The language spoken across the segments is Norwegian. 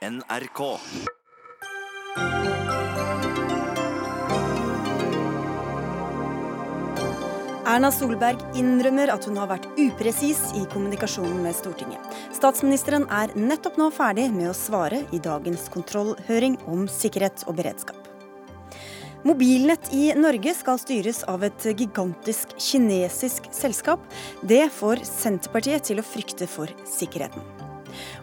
NRK. Erna Solberg innrømmer at hun har vært upresis i kommunikasjonen med Stortinget. Statsministeren er nettopp nå ferdig med å svare i dagens kontrollhøring om sikkerhet og beredskap. Mobilnett i Norge skal styres av et gigantisk kinesisk selskap. Det får Senterpartiet til å frykte for sikkerheten.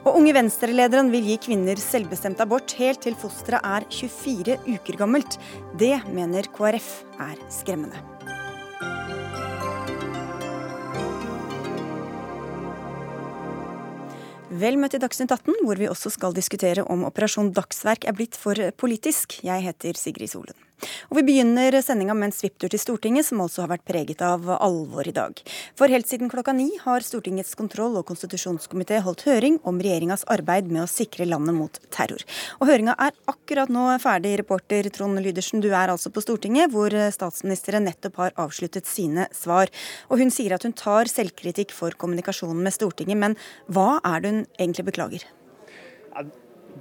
Og Unge Venstre-lederen vil gi kvinner selvbestemt abort helt til fosteret er 24 uker gammelt. Det mener KrF er skremmende. Vel møtt i Dagsnytt 18, hvor vi også skal diskutere om Operasjon Dagsverk er blitt for politisk. Jeg heter Sigrid Solund. Og Vi begynner sendinga med en svipptur til Stortinget, som altså har vært preget av alvor i dag. For helt siden klokka ni har Stortingets kontroll- og konstitusjonskomité holdt høring om regjeringas arbeid med å sikre landet mot terror. Og Høringa er akkurat nå ferdig. Reporter Trond Lydersen, du er altså på Stortinget, hvor statsministeren nettopp har avsluttet sine svar. Og Hun sier at hun tar selvkritikk for kommunikasjonen med Stortinget, men hva er det hun egentlig beklager?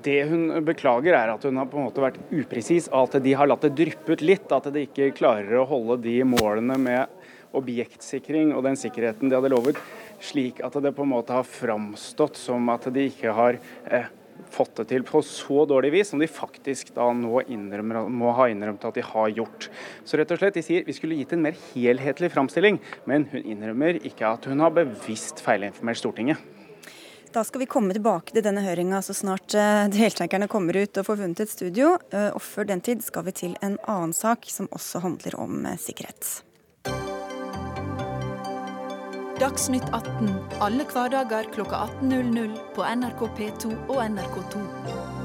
Det hun beklager, er at hun har på en måte vært upresis, at de har latt det dryppe ut litt. At de ikke klarer å holde de målene med objektsikring og den sikkerheten de hadde lovet, slik at det på en måte har framstått som at de ikke har eh, fått det til på så dårlig vis som de faktisk da nå innrømmer, må ha innrømt at de har gjort. Så rett og slett, de sier vi skulle gitt en mer helhetlig framstilling, men hun innrømmer ikke at hun har bevisst feilinformert Stortinget. Da skal vi komme tilbake til denne høringa så snart uh, deltakerne kommer ut og får vunnet et studio. Uh, og før den tid skal vi til en annen sak som også handler om uh, sikkerhet. Dagsnytt 18 alle hverdager klokka 18.00 på NRK P2 og NRK2.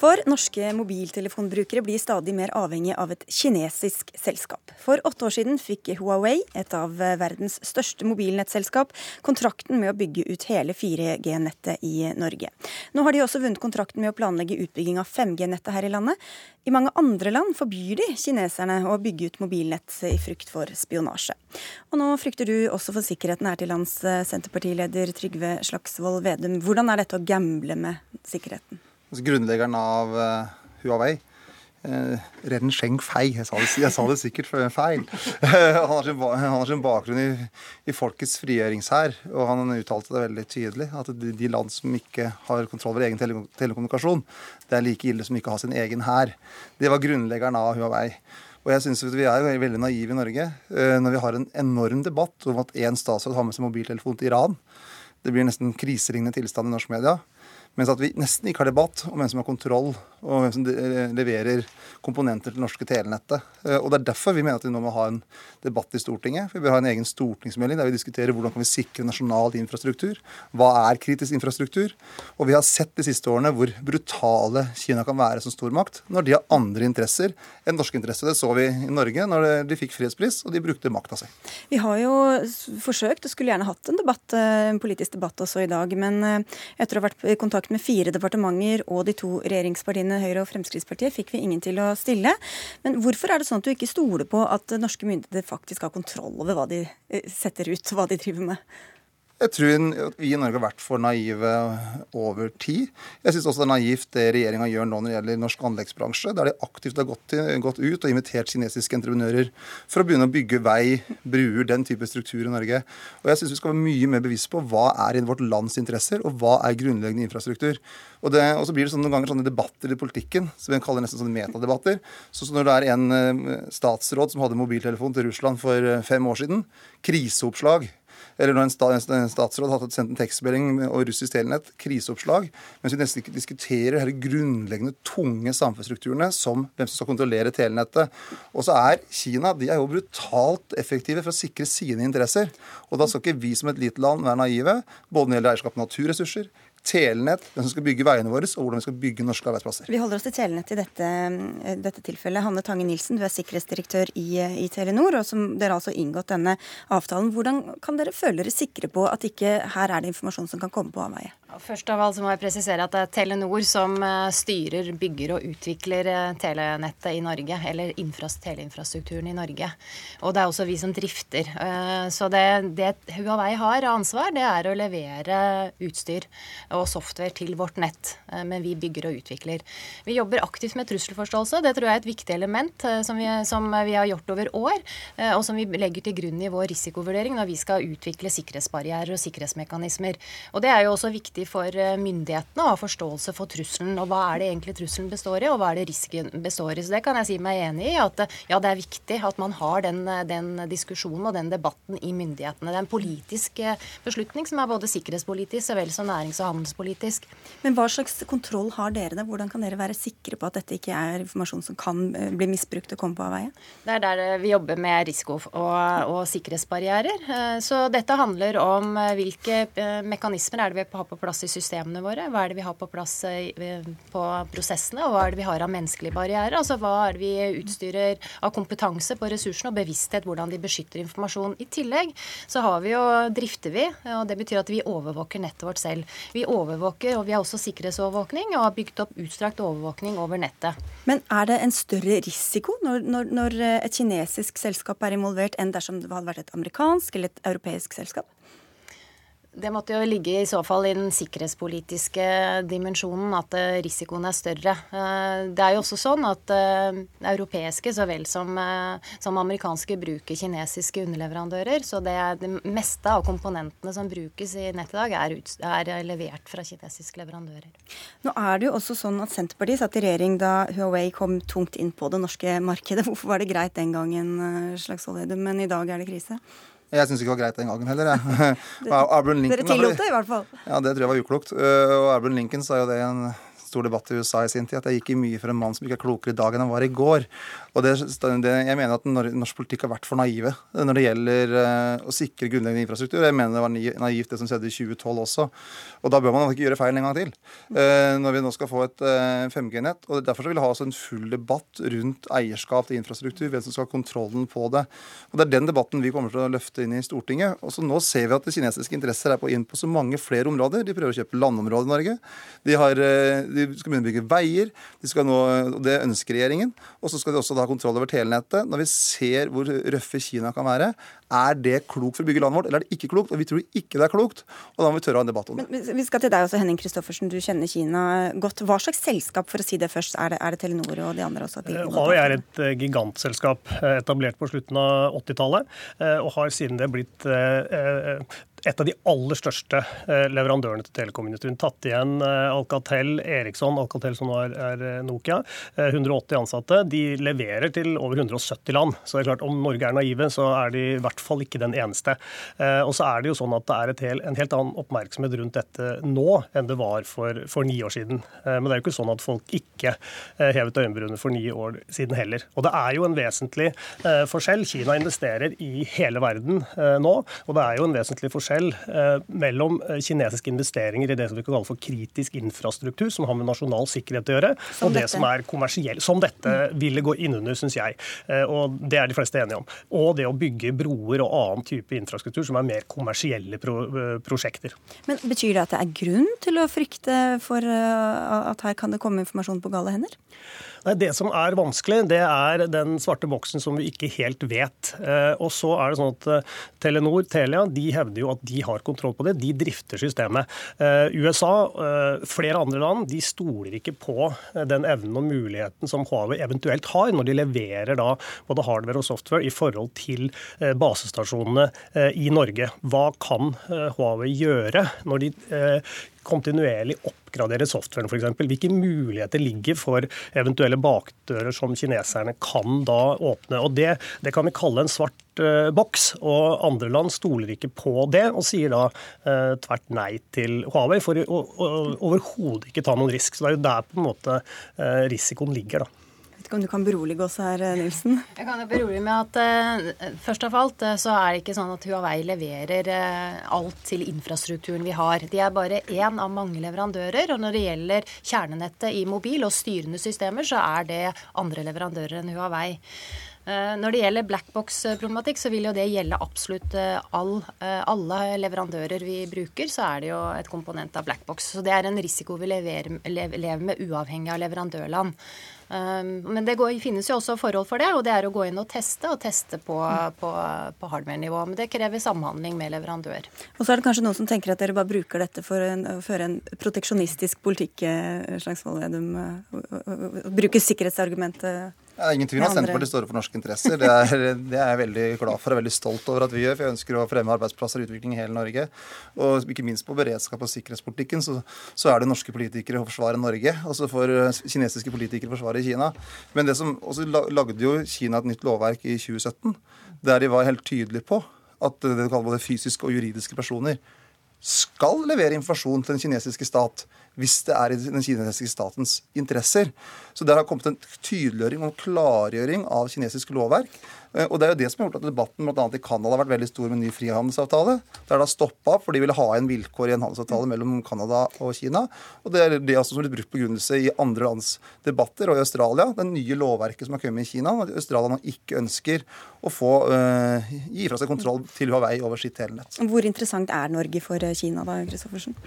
For norske mobiltelefonbrukere blir stadig mer avhengig av et kinesisk selskap. For åtte år siden fikk Huawei, et av verdens største mobilnettselskap, kontrakten med å bygge ut hele 4G-nettet i Norge. Nå har de også vunnet kontrakten med å planlegge utbygging av 5G-nettet her i landet. I mange andre land forbyr de kineserne å bygge ut mobilnett i frykt for spionasje. Og nå frykter du også for sikkerheten her til lands, Senterpartileder Trygve Slagsvold Vedum. Hvordan er dette å gamble med sikkerheten? Altså grunnleggeren av uh, Huawei. Uh, Ren Sheng Fei. Jeg sa, det, jeg sa det, sikkert feil. han, har sin, han, har sin, bakgrunn i, i folkets frigjøringshær, og han uttalte det veldig tydelig. At de, de land som ikke har kontroll over egen tele, telekommunikasjon, det er like ille som ikke har sin egen hær. Det var grunnleggeren av Huawei. Og jeg synes Vi er veldig naive i Norge uh, når vi har en enorm debatt om at én statsråd har med seg mobiltelefon til Iran. Det blir nesten kriselignende tilstand i norsk media. Mens at vi nesten ikke har debatt om hvem som har kontroll, og hvem som leverer komponenter til det norske telenettet. Eh, og Det er derfor vi mener at vi nå må ha en debatt i Stortinget. Vi bør ha en egen stortingsmelding der vi diskuterer hvordan kan vi sikre nasjonal infrastruktur. Hva er kritisk infrastruktur? Og vi har sett de siste årene hvor brutale Kina kan være som stormakt når de har andre interesser enn norske interesser. Det så vi i Norge når de fikk fredspris og de brukte makta si. Vi har jo forsøkt og skulle gjerne hatt en debatt, eh, en politisk debatt også i dag, men eh, etter å ha vært i kontakt kontakt med fire departementer og de to regjeringspartiene Høyre og Fremskrittspartiet fikk vi ingen til å stille. Men hvorfor er det sånn at du ikke stoler på at norske myndigheter faktisk har kontroll over hva de eh, setter ut, hva de driver med? Jeg tror vi i Norge har vært for naive over tid. Jeg syns også det er naivt det regjeringa gjør nå når det gjelder norsk anleggsbransje, der de aktivt har gått, til, gått, ut og invitert kinesiske entreprenører for å begynne å bygge vei, bruer, den type struktur i Norge. Og jeg syns vi skal være mye mer bevisst på hva er i vårt lands interesser, og hva er grunnleggende infrastruktur. Og, det, og så blir det sånn, noen ganger sånne debatter i politikken, som vi kaller nesten sånne metadebatter. Så, når det er en eh, statsråd som hadde mobiltelefon til Russland for eh, fem år siden, kriseoppslag eller når en, statsråd har sendt en tekstmelding og russisk telenett, kriseoppslag, mens vi nesten ikke diskuterer de grunnleggende tunge samfunnsstrukturene som hvem som skal kontrollere telenettet. Og så er Kina de er jo brutalt effektive for å sikre sine interesser. Og da skal ikke vi som et lite land være naive, både når det gjelder eierskap av naturressurser, telenett, hvem som skal bygge veiene våre, og hvordan vi skal bygge norske arbeidsplasser. Vi holder oss til telenett i dette, dette tilfellet. Hanne Tange Nilsen, du er sikkerhetsdirektør i, i, Telenor, og som dere altså inngått denne avtalen. Hvordan kan dere føle dere sikre på at ikke her er det informasjon som kan komme på avveie? Først av alt må jeg presisere at det er Telenor som eh, styrer, bygger og utvikler eh, telenettet i Norge. Eller teleinfrastrukturen i Norge. Og det er også vi som drifter. Eh, så det, det Huawei har ansvar, det er å levere utstyr og software til vårt nett. Men vi bygger og utvikler. Vi jobber aktivt med trusselforståelse. Det tror jeg er et viktig element som vi, som vi har gjort over år. Og som vi legger til grunn i vår risikovurdering når vi skal utvikle sikkerhetsbarrierer og sikkerhetsmekanismer. Og det er jo også viktig viktig for eh, myndighetene å ha forståelse for trusselen. Og hva er det egentlig trusselen består i, og hva er det risken består i. Så det kan jeg si meg enig i. At ja, det er viktig at man har den, den diskusjonen og den debatten i myndighetene. Det er en politisk eh, beslutning som er både sikkerhetspolitisk så vel som nærings- og handelspolitisk. Men hva slags kontroll har dere da? Hvordan kan dere være sikre på at dette ikke er informasjon som kan eh, bli misbrukt og komme på avveie? Det er der vi jobber med risiko og, og sikkerhetsbarrierer. Så dette handler om hvilke mekanismer er det vi har på plass i systemene våre? Hva er det vi har på plass eh, på prosessene, og hva er det vi har av menneskelige barrierer? Altså hva er det vi utstyrer av kompetanse på ressursene og bevissthet hvordan de beskytter informasjon. I tillegg så har vi jo, drifter vi, og det betyr at vi overvåker nettet vårt selv. Vi overvåker, og vi har også sikkerhetsovervåkning, og har bygd opp utstrakt overvåkning over nettet. Men er det en større risiko når, når, når et kinesisk selskap er involvert, enn dersom det hadde vært et amerikansk eller et europeisk selskap? Det måtte jo ligge i så fall i den sikkerhetspolitiske dimensjonen at eh, risikoen er større. Eh, det er jo også sånn at eh, europeiske så vel som, som amerikanske bruker kinesiske underleverandører. Så det, det, meste av komponentene som brukes i nett i dag, er, er, levert fra kinesiske leverandører. Nå er det jo også sånn at Senterpartiet satt i regjering da Huawei kom tungt inn på det norske markedet. Hvorfor var det greit den gangen, Slagsvold Vedum, men i dag er det krise? Jeg syns ikke det var greit den gangen heller. Jeg. Dere tillot det i hvert fall. Ja, det tror jeg var uklokt. Øh, og Abraham Lincoln sa jo det i en stor debatt i USA i sin tid, at jeg gikk i mye for en mann som ikke er klokere i dag enn han var i går. Og det, det, Jeg mener at norsk politikk har vært for naive når det gjelder uh, å sikre grunnleggende infrastruktur. Jeg mener det var naivt det som skjedde i 2012 også. Og da bør man ikke gjøre feil en gang til. Uh, når vi nå skal få et uh, eh, 5G-nett. og Derfor vil jeg ha en full debatt rundt eierskap til infrastruktur, hvem som skal ha kontrollen på det. Og Det er den debatten vi kommer til å løfte inn i Stortinget. Og så Nå ser vi at de kinesiske interesser er på inn på så mange flere områder. De prøver å kjøpe landområder i Norge. De, har, de skal begynne å bygge veier. De skal nå, og Det ønsker regjeringen. Og så skal de også ha kontroll over telenettet. Når vi ser hvor røffe Kina kan være, er det klokt for å bygge landet vårt, eller er det ikke klokt? Og vi tror ikke det er klokt, og da må vi tørre å ha en debatt om det. Men, vi skal til deg også, Henning Kristoffersen, du kjenner Kina godt. Hva slags selskap, for å si det først, er det, er det Telenor og de andre også? De Huawei er et eh, gigantselskap eh, etablert på slutten av 80-tallet, eh, og har siden det blitt et av de aller største eh, leverandørene til telekomindustrien. Tatt igjen eh, Alcatel, Eriksson, Alcatel som nå er, er Nokia. 180 eh, ansatte. De leverer til over 170 land. Så det er klart, om Norge er naive, så er de i hvert fall ikke den eneste. Og så er det jo sånn at det er hel, en helt annen oppmerksomhet rundt dette nå enn det var for, for ni år siden. Men det er jo ikke sånn at folk ikke hevet øyenbrynene for ni år siden heller. Og det er jo en vesentlig forskjell. Kina investerer i hele verden nå, og det er jo en vesentlig forskjell forskjell eh, mellom eh, kinesiske investeringer i det som vi kan kalle for kritisk infrastruktur, som har med nasjonal sikkerhet å gjøre, som og det som er kommersiell. Som dette ville gå innunder, syns jeg. Eh, og det er de fleste enige om. Og det å bygge broer og annen type infrastruktur som er mer kommersielle pro prosjekter. Men Betyr det at det er grunn til å frykte for at her kan det komme informasjon på gale hender? Nei, Det som er vanskelig, det er den svarte boksen som vi ikke helt vet. Eh, og så er det sånn at eh, Telenor, Telia, de hevder jo at de har kontroll på det. De drifter systemet. Eh, USA, flere andre land, de stoler ikke på den evnen og muligheten som Huawei eventuelt har, når de leverer da både hardware og software i forhold til basestasjonene i Norge. Hva kan Huawei gjøre når de kontinuerlig oppgradere softwaren f.eks. Hvilke muligheter ligger for eventuelle bakdører som kineserne kan da åpne. Og Det, det kan vi kalle en svart uh, boks. og Andre land stoler ikke på det, og sier da uh, tvert nei til Huawei for å overhodet ikke ta noen risk. Så Det er jo der på en måte uh, risikoen ligger. da ikke om du kan berolige oss her, eh, Nilsen? Jeg kan jo berolige med at uh, først av alt uh, så er det ikke sånn at Huawei leverer alt til infrastrukturen vi har. De er bare én av mange leverandører. Og når det gjelder kjernenettet i mobil og styrende systemer, så er det andre leverandører enn Huawei. Eh, når det gjelder blackbox-problematikk, så vil jo det gjelde absolutt eh, all, eh, alle leverandører vi bruker. Så er det jo et komponent av blackbox. Så det er en risiko vi lever, lever med uavhengig av leverandørland. Men det går, finnes jo også forhold for det, og det er å gå inn og teste, og teste på, på, på hardware-nivå. Men det krever samhandling med leverandør. Og så er det kanskje noen som tenker at dere bare bruker dette for en, å føre en proteksjonistisk politikk, Slagsvold Vedum. Bruker sikkerhetsargumentet det er ingen tvil om at Senterpartiet står for norske interesser. Det er, det er, jeg veldig glad for og veldig stolt over at vi gjør. For jeg ønsker å fremme arbeidsplasser og utvikling i hele Norge. Og ikke minst på beredskap og sikkerhetspolitikken så, så er det norske politikere å forsvare Norge. Og så får eh, kinesiske politikere forsvare Kina. Men det som også lagde jo Kina et nytt lovverk i 2017, der de var helt tydelige på at det de kaller både fysiske og juridiske personer skal levere informasjon til den kinesiske stat hvis det er i den kinesiske statens interesser. Så der har kommet en tydeliggjøring og klargjøring av kinesisk lovverk. Eh, og Det er jo det som har gjort at debatten bl.a. i Canada har vært veldig stor med en ny frihandelsavtale. Der det har stoppa for de ville ha en vilkår i en handelsavtale mellom Canada og Kina. Og Det er det også som har blitt brukt begrunnelse i andre lands debatter. Og i Australia, det nye lovverket som har kommet i Kina, at Australia nå ikke ønsker å få uh, gi fra seg kontroll til Huawei over sitt telenett. Hvor interessant er Norge for Kina da, Kristoffersen?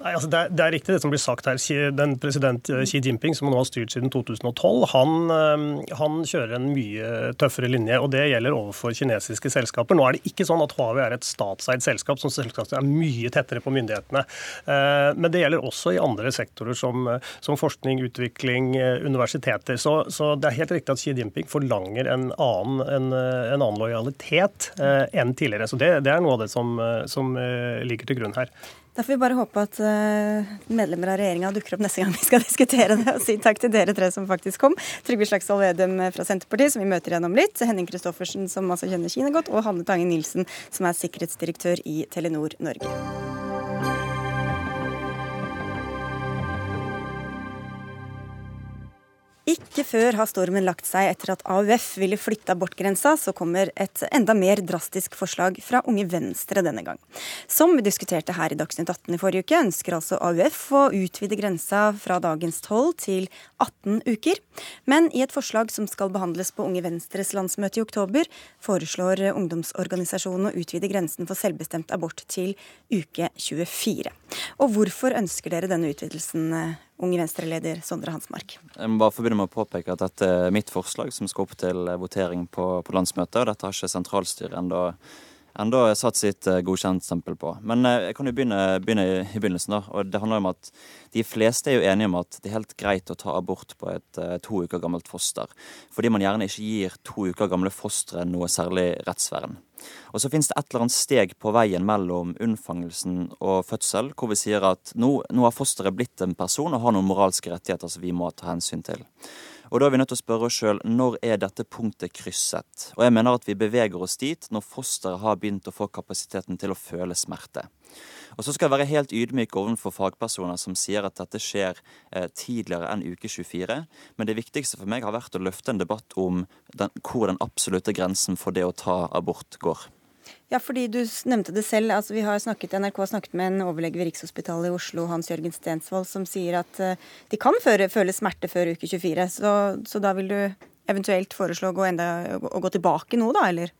Nei, altså det, er, det, er, riktig det som blir sagt her. Den President eh, Xi Jinping, som nå har styrt siden 2012, han, eh, han, kjører en mye tøffere linje. og Det gjelder overfor kinesiske selskaper. Nå er det ikke sånn at Huawei er et statseid selskap som er mye tettere på myndighetene. Eh, men det gjelder også i andre sektorer som, som forskning, utvikling, universiteter. Så, så, det er helt riktig at Xi Jinping forlanger en annen, en, en annen lojalitet enn tidligere. Så det, det, er noe av det som, som ligger til grunn her. Da får vi bare håpe at uh, medlemmer av regjeringa dukker opp neste gang vi skal diskutere det. Og si takk til dere tre som faktisk kom. Trygve Slagsvold Vedum fra Senterpartiet, som vi møter igjen litt. Henning Christoffersen, som altså kjenner Kina godt. Og Hanne Tange Nilsen, som er sikkerhetsdirektør i Telenor Norge. Ikke før har stormen lagt seg etter at AUF ville flytte abortgrensa, så kommer et enda mer drastisk forslag fra Unge Venstre denne gang. Som vi diskuterte her i Dagsnytt 18 i forrige uke, ønsker altså AUF å utvide grensa fra dagens 12 til 18 uker. Men i et forslag som skal behandles på Unge Venstres landsmøte i oktober, foreslår ungdomsorganisasjonen å utvide grensen for selvbestemt abort til uke 24. Og hvorfor ønsker dere denne utvidelsen, Unge Venstre-leder Sondre Hansmark. Jeg må bare få med å påpeke at dette er mitt forslag som skal opp til votering på, på landsmøtet. og Dette har ikke sentralstyret ennå enda satt sitt eh, godkjentstempel på. Men eh, jeg kan jo begynne, begynne, i begynnelsen. da, og det handler om at De fleste er jo enige om at det er helt greit å ta abort på et eh, to uker gammelt foster. Fordi man gjerne ikke gir to uker gamle fostre noe særlig rettsvern. Og så finnes det et eller annet steg på veien mellom unnfangelsen og fødsel, hvor vi sier at nå, nå har fosteret blitt en person og har noen moralske rettigheter som vi må ta hensyn til. Og da er vi nødt til å spørre oss sjøl når er dette punktet krysset? Og jeg mener at vi beveger oss dit når fosteret har begynt å få kapasiteten til å føle smerte. Og så skal jeg være helt ydmyk overfor fagpersoner som sier at dette skjer eh, tidligere enn uke 24. Men det viktigste for meg har vært å løfte en debatt om den, hvor den absolutte grensen for det å ta abort går. Ja, fordi du nevnte det selv. altså vi har snakket, NRK har snakket med en overlege ved Rikshospitalet i Oslo, Hans Jørgen Stensvold, som sier at uh, de kan føre, føle smerte før uke 24. Så, så, da vil du eventuelt foreslå å gå, enda, å gå tilbake nå, da, eller?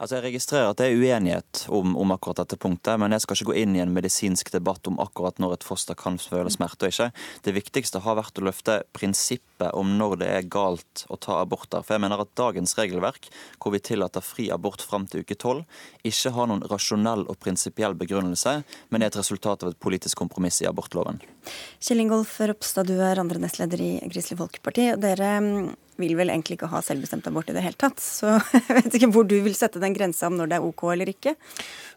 Altså Jeg registrerer at det er uenighet om, om, akkurat dette punktet, men jeg skal ikke gå inn i en medisinsk debatt om akkurat når et foster kan føle smerte og ikke. Det viktigste har vært å løfte prinsippet om når det er galt å ta aborter. For jeg mener at dagens regelverk, hvor vi tillater fri abort fram til uke tolv, ikke har noen rasjonell og prinsipiell begrunnelse, men er et resultat av et politisk kompromiss i abortloven. Kjell Ingolf Ropstad, du er andre nestleder i Kristelig Folkeparti. Dere vil vel egentlig ikke ha selvbestemt abort i det hele tatt. Så jeg vet ikke hvor du vil sette den grensa om når det er OK eller ikke.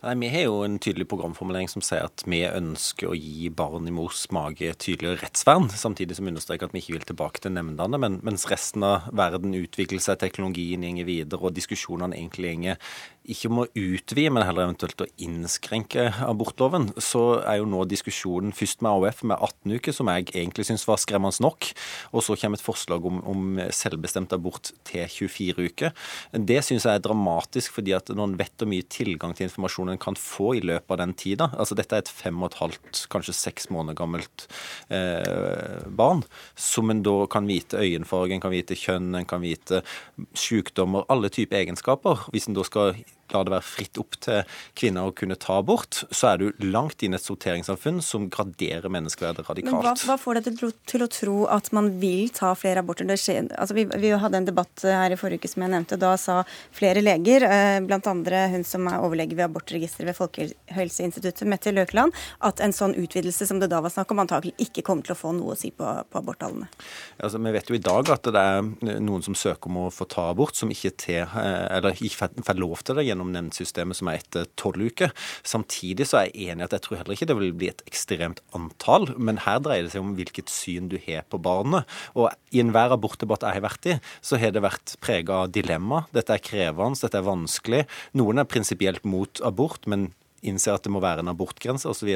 Nei, Vi har jo en tydelig programformulering som sier at vi ønsker å gi barn i mors mage tydeligere rettsvern, samtidig som understreker at vi ikke vil tilbake til nemndene. Men, mens resten av verden utvikler seg, teknologien går videre og diskusjonene egentlig går ikke om å utvide, men heller eventuelt å innskrenke abortloven, så er jo nå diskusjonen først med AUF med 18 uker, som jeg egentlig syns var skremmende nok, og så kommer et forslag om, om selvbestemt abort til 24 uker. Det syns jeg er dramatisk, fordi at når en vet hvor mye tilgang til informasjon en kan få i løpet av den tida altså Dette er et fem og et halvt, kanskje seks måneder gammelt eh, barn, som en da kan vite øyenfarge, en kan vite kjønn, en kan vite sykdommer, alle typer egenskaper. Hvis en da skal la det være fritt opp til kvinner å kunne ta abort, så er du langt inn i et sorteringssamfunn som graderer menneskeverdet radikalt. Men hva, hva får deg til, å tro at man vil ta flere aborter? Skjer, altså vi, vi, hadde en debatt her i forrige uke som jeg nevnte. Da sa flere leger, eh, bl.a. hun som er overlege ved abortregisteret ved Folkehelseinstituttet, Mette Løkeland, at en sånn utvidelse som det da var snakk om, antakelig ikke kommer til å få noe å si på, på aborttallene. Altså, vi vet jo i dag at det er noen som søker om å få ta abort, som ikke, til, eh, ikke får lov til det gjennom nemndsystemet som er etter tolv uker. Samtidig så er jeg enig at jeg tror heller ikke det vil bli et ekstremt antall, men her dreier det seg om hvilket syn du har på barnet. Og i enhver abortdebatt jeg har vært i, så har det vært prega av dilemma. Dette er krevende, dette er vanskelig. Noen er prinsipielt mot abort, men innser at det må være en abortgrense osv.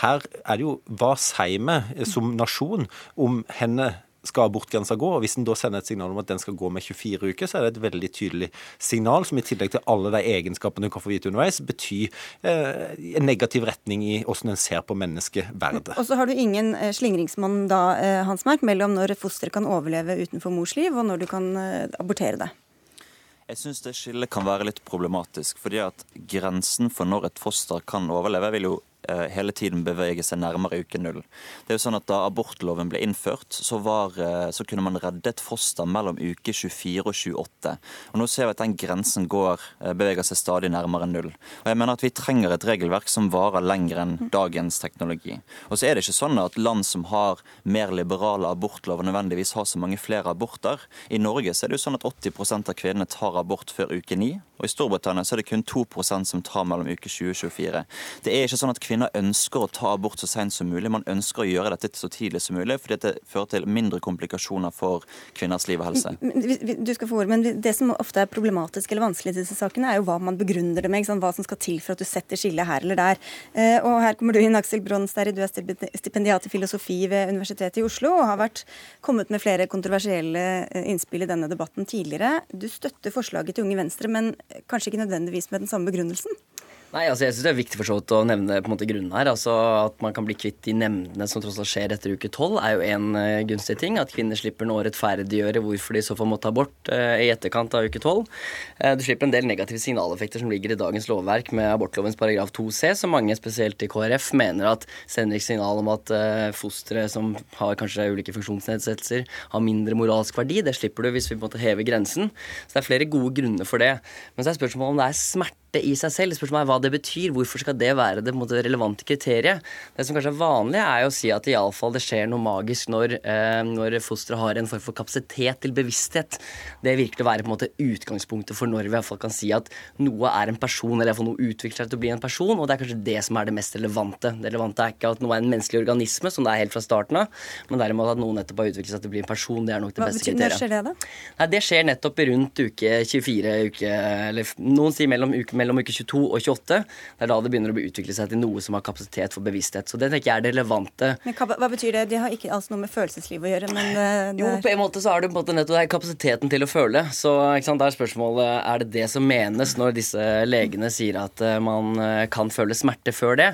Her er det jo hva sier vi som nasjon om henne skal abortgrensa gå. og Hvis en da sender et signal om at den skal gå med 24 uker, så er det et veldig tydelig signal, som i tillegg til alle de egenskapene du kan få vite underveis, betyr eh, en negativ retning i hvordan en ser på menneskeverdet. Og så har du ingen slingringsmann slingringsmonn da, eh, Hansmark, mellom når fosteret kan overleve utenfor mors liv, og når du kan eh, abortere det. Jeg syns det skillet kan være litt problematisk. fordi at Grensen for når et foster kan overleve, vil jo Eh, hele tiden bevege seg nærmere uke null. Det er jo sånn at Da abortloven ble innført, så, var, eh, så kunne man redde et foster mellom uke 24 og 28. Og Nå ser vi at den grensen går, eh, beveger seg stadig nærmere null. Og jeg mener at Vi trenger et regelverk som varer lenger enn dagens teknologi. Og så er det ikke sånn at land som har mer liberale abortlover, nødvendigvis har så mange flere aborter. I Norge så er det jo sånn at 80% av kvinnene tar abort før uke 9. Og i Storbritannia så er det kun 2% som tar mellom uke 20 og 24. Det er ikke sånn at kvinner ønsker å ta abort så seint som mulig. Man ønsker å gjøre dette så tidlig som mulig, fordi det fører til mindre komplikasjoner for kvinners liv og helse. Du skal få ord, men Det som ofte er problematisk eller vanskelig i disse sakene, er jo hva man begrunner det med. Hva som skal til for at du setter skillet her eller der. Eh, og Her kommer du inn, Aksel Bronsterud. Du er stipendiat i filosofi ved Universitetet i Oslo og har vært, kommet med flere kontroversielle eh, innspill i denne debatten tidligere. Du støtter forslaget til Unge Venstre, men kanskje ikke nødvendigvis med den samme begrunnelsen? Nei, altså jeg synes Det er viktig for så vidt å nevne på en måte grunnen her. altså At man kan bli kvitt de nemndene som tross alt skjer etter uke tolv, er jo en uh, gunstig ting. At kvinner slipper å rettferdiggjøre hvorfor de så får måtte abort uh, i etterkant av uke tolv. Uh, du slipper en del negative signaleffekter som ligger i dagens lovverk med abortlovens paragraf 2c, som mange, spesielt i KrF, mener at sender ikke signal om at uh, fostre som har kanskje ulike funksjonsnedsettelser, har mindre moralsk verdi. Det slipper du hvis vi på en måte hever grensen. Så det er flere gode grunner for det. Men så er spørsmålet om det er smerte smerte i seg selv. Spørsmålet er hva det betyr. Hvorfor skal det være det måte, relevante kriteriet? Det som kanskje er vanlig, er å si at i alle fall det skjer noe magisk når, eh, når fosteret har en form for kapasitet til bevissthet. Det virker å være på en måte utgangspunktet for når vi i hvert fall kan si at noe er en person, eller iallfall noe utvikler seg til å bli en person, og det er kanskje det som er det mest relevante. Det relevante er ikke at noe er en menneskelig organisme, som det er helt fra starten av, men derimot at noen nettopp har utviklet seg til å bli en person. Det er nok det Hva beste kriteriet. Når skjer det, da? Nei, det skjer nettopp rundt uke 24, uke, eller noen sier mellom uke mellom uke 22 og 28. Det er da det begynner å utvikle seg til noe som har kapasitet for bevissthet. Så det tenker jeg er det relevante. Men hva, hva betyr det? Det har ikke altså noe med følelsesliv å gjøre, men eh, det... Jo, på en måte så er det på en måte nettopp det kapasiteten til å føle. Så sant, da er spørsmålet er det det som menes når disse legene sier at eh, man eh, kan føle smerte før det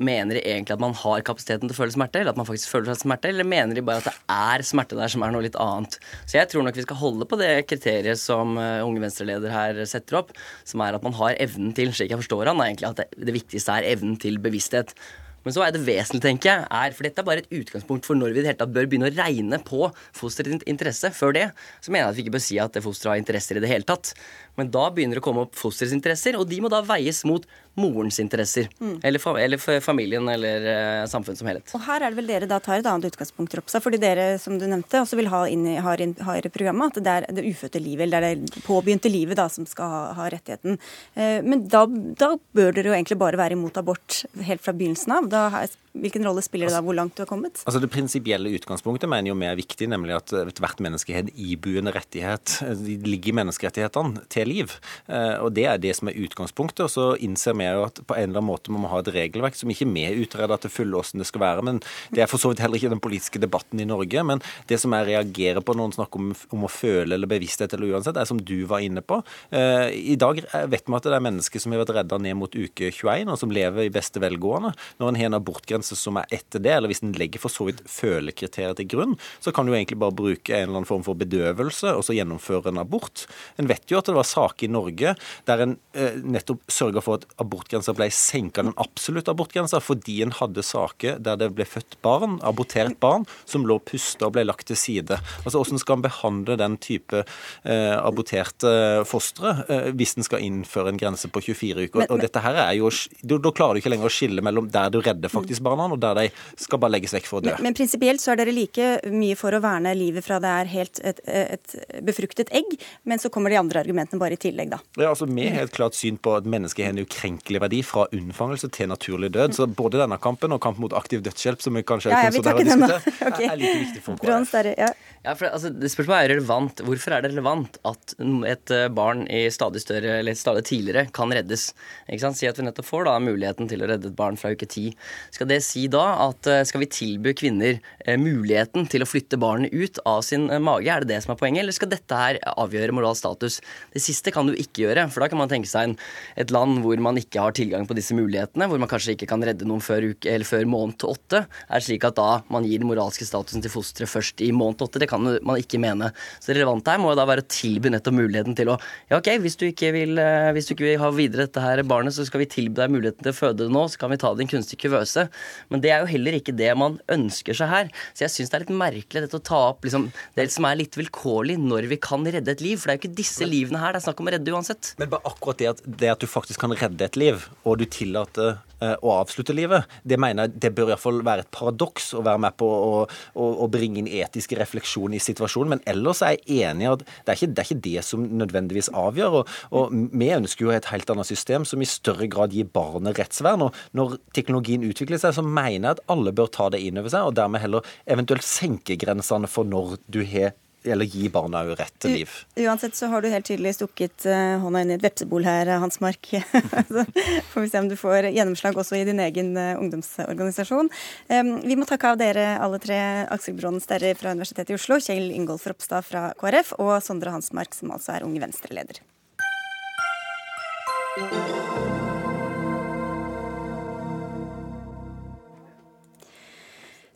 mener de egentlig at man har kapasiteten til å føle smerte, eller at man faktisk føler seg smerte, eller mener de bare at det er smerte der som er noe litt annet? Så jeg tror nok vi skal holde på det kriteriet som uh, Unge Venstre-leder her setter opp, som er at man har evnen til, slik jeg forstår han, egentlig at det, det viktigste er evnen til bevissthet. Men så er det vesentlig, tenker jeg, er, for dette er bare et utgangspunkt for når vi i det hele tatt bør begynne å regne på fosterets interesse. Før det så mener jeg at vi ikke bør si at det fosteret har interesser i det hele tatt. Men da begynner det å komme opp fosterets interesser, og de må da veies mot morens interesser. Mm. Eller, fa eller, familien eller uh, samfunnet som helhet. Og her er det vel dere da tar et annet utgangspunkt, Ropsa, fordi dere som du nevnte, også vil ha inn i, har, inn, har i programmet at det er det ufødte livet, eller det er det påbegynte livet, da, som skal ha, ha rettigheten. Uh, men da, da, bør dere jo egentlig bare være imot abort helt fra begynnelsen av. Da hvilken rolle spiller det da hvor langt du har kommet? Altså Det prinsipielle utgangspunktet mener jo vi er viktig, nemlig at ethvert menneske har en ibuende rettighet. De ligger i menneskerettighetene til liv. Og Det er det som er utgangspunktet. og Så innser vi jo at på en eller annen måte må vi ha et regelverk som ikke vi utreder til fulle hvordan det skal være. men Det er for så vidt heller ikke den politiske debatten i Norge. Men det som jeg reagerer på når en snakker om, om, å føle eller bevissthet eller uansett, er som du var inne på. I dag vet vi at det er mennesker som har vært redda ned mot uke 21, og som lever i beste velgående. Når en har en abortgrense som er etter det, eller hvis en legger for så vidt følekriteriet til grunn, så kan du egentlig bare bruke en eller annen form for bedøvelse og så gjennomføre en abort. En vet jo at det var saker i Norge der en eh, nettopp sørga for at abortgrensa ble senka, den absolutte abortgrensa, fordi en hadde saker der det ble født barn, abortert barn, som lå pusta og ble lagt til side. Altså Hvordan skal en behandle den type eh, aborterte fostre eh, hvis en skal innføre en grense på 24 uker? Men, og dette her er jo, Da klarer du ikke lenger å skille mellom der du redder faktisk barna, og der de skal bare legges vekk for å dø. Men, men prinsipielt så er dere like mye for å verne livet fra det er helt et, et, befruktet egg, men så kommer de andre argumentene bare i tillegg, da. Ja, altså Vi har helt klart syn på at mennesket har en ukrenkelig verdi fra unnfangelse til naturlig død. Så både denne kampen og kampen mot aktiv dødshjelp, som vi kanskje ja, ja, vi å diskutere, okay. er like viktig for KrF. Ja. ja, for altså, Spørsmålet er relevant. Hvorfor er det relevant at et eh, barn i stadig større, eller stadig tidligere kan reddes? Ikke sant? Si at vi nettopp får da muligheten til å redde et barn fra uke ti. Skal det si da at eh, skal vi tilby kvinner eh, muligheten til å flytte barnet ut av sin eh, mage? Er det det som er poenget, eller skal dette her avgjøre moralsk status? Det siste kan du ikke gjøre, for da kan man tenke seg en, et land hvor man ikke har tilgang på disse mulighetene, hvor man kanskje ikke kan redde noen før, uke, eller før måned åtte. Er slik at da man gir den moralske statusen til fosteret først i måned åtte? Det kan man ikke mene. Så det relevante her må jo da være å tilby nettopp muligheten til å Ja, OK, hvis du ikke vil, hvis du ikke vil ha videre dette her barnet, så skal vi tilby deg muligheten til å føde det nå, så kan vi ta din kunstige kuvøse. Men det er jo heller ikke det man ønsker seg her. Så jeg syns det er litt merkelig dette å ta opp liksom, det som er litt vilkårlig når vi kan redde et liv. For det er jo ikke disse livene her det er snakk om å redde uansett. Men bare akkurat det at, det at du faktisk kan redde et liv, og du tillater å avslutte livet. Det mener jeg det bør iallfall være et paradoks å være med på å, å, å bringe inn etisk refleksjon i situasjonen. Men ellers er jeg enig i at det er, ikke, det er ikke det som nødvendigvis avgjør. Og, og, vi ønsker jo et helt annet system som i større grad gir barnet rettsvern. Og når teknologien utvikler seg, så mener jeg at alle bør ta det inn over seg, og dermed heller eventuelt senke grensene for når du har eller gi barna jo rett til liv. U uansett så har du helt tydelig stukket uh, hånda inn i et vepsebol her, Hans Mark. så får vi se om du får gjennomslag også i din egen uh, ungdomsorganisasjon. Um, vi må takke av dere alle tre, Aksel Brånen Sterre fra Universitetet i Oslo, Kjell Ingolf Ropstad fra KrF og Sondre Hansmark, som altså er Unge Venstre-leder.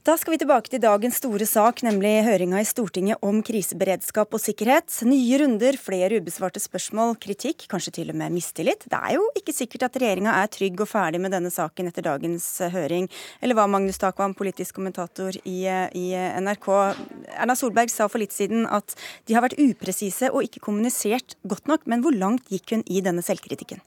Da skal vi tilbake til dagens store sak, nemlig høringa i Stortinget om kriseberedskap og sikkerhet. Nye runder, flere ubesvarte spørsmål, kritikk, kanskje til og med mistillit. Det er jo ikke sikkert at regjeringa er trygg og ferdig med denne saken etter dagens eh, høring. Eller hva, Magnus Takvam, politisk kommentator i, eh, i eh, NRK. Erna Solberg sa for litt siden at de har vært upresise og ikke kommunisert godt nok. Men hvor langt gikk hun i denne selvkritikken?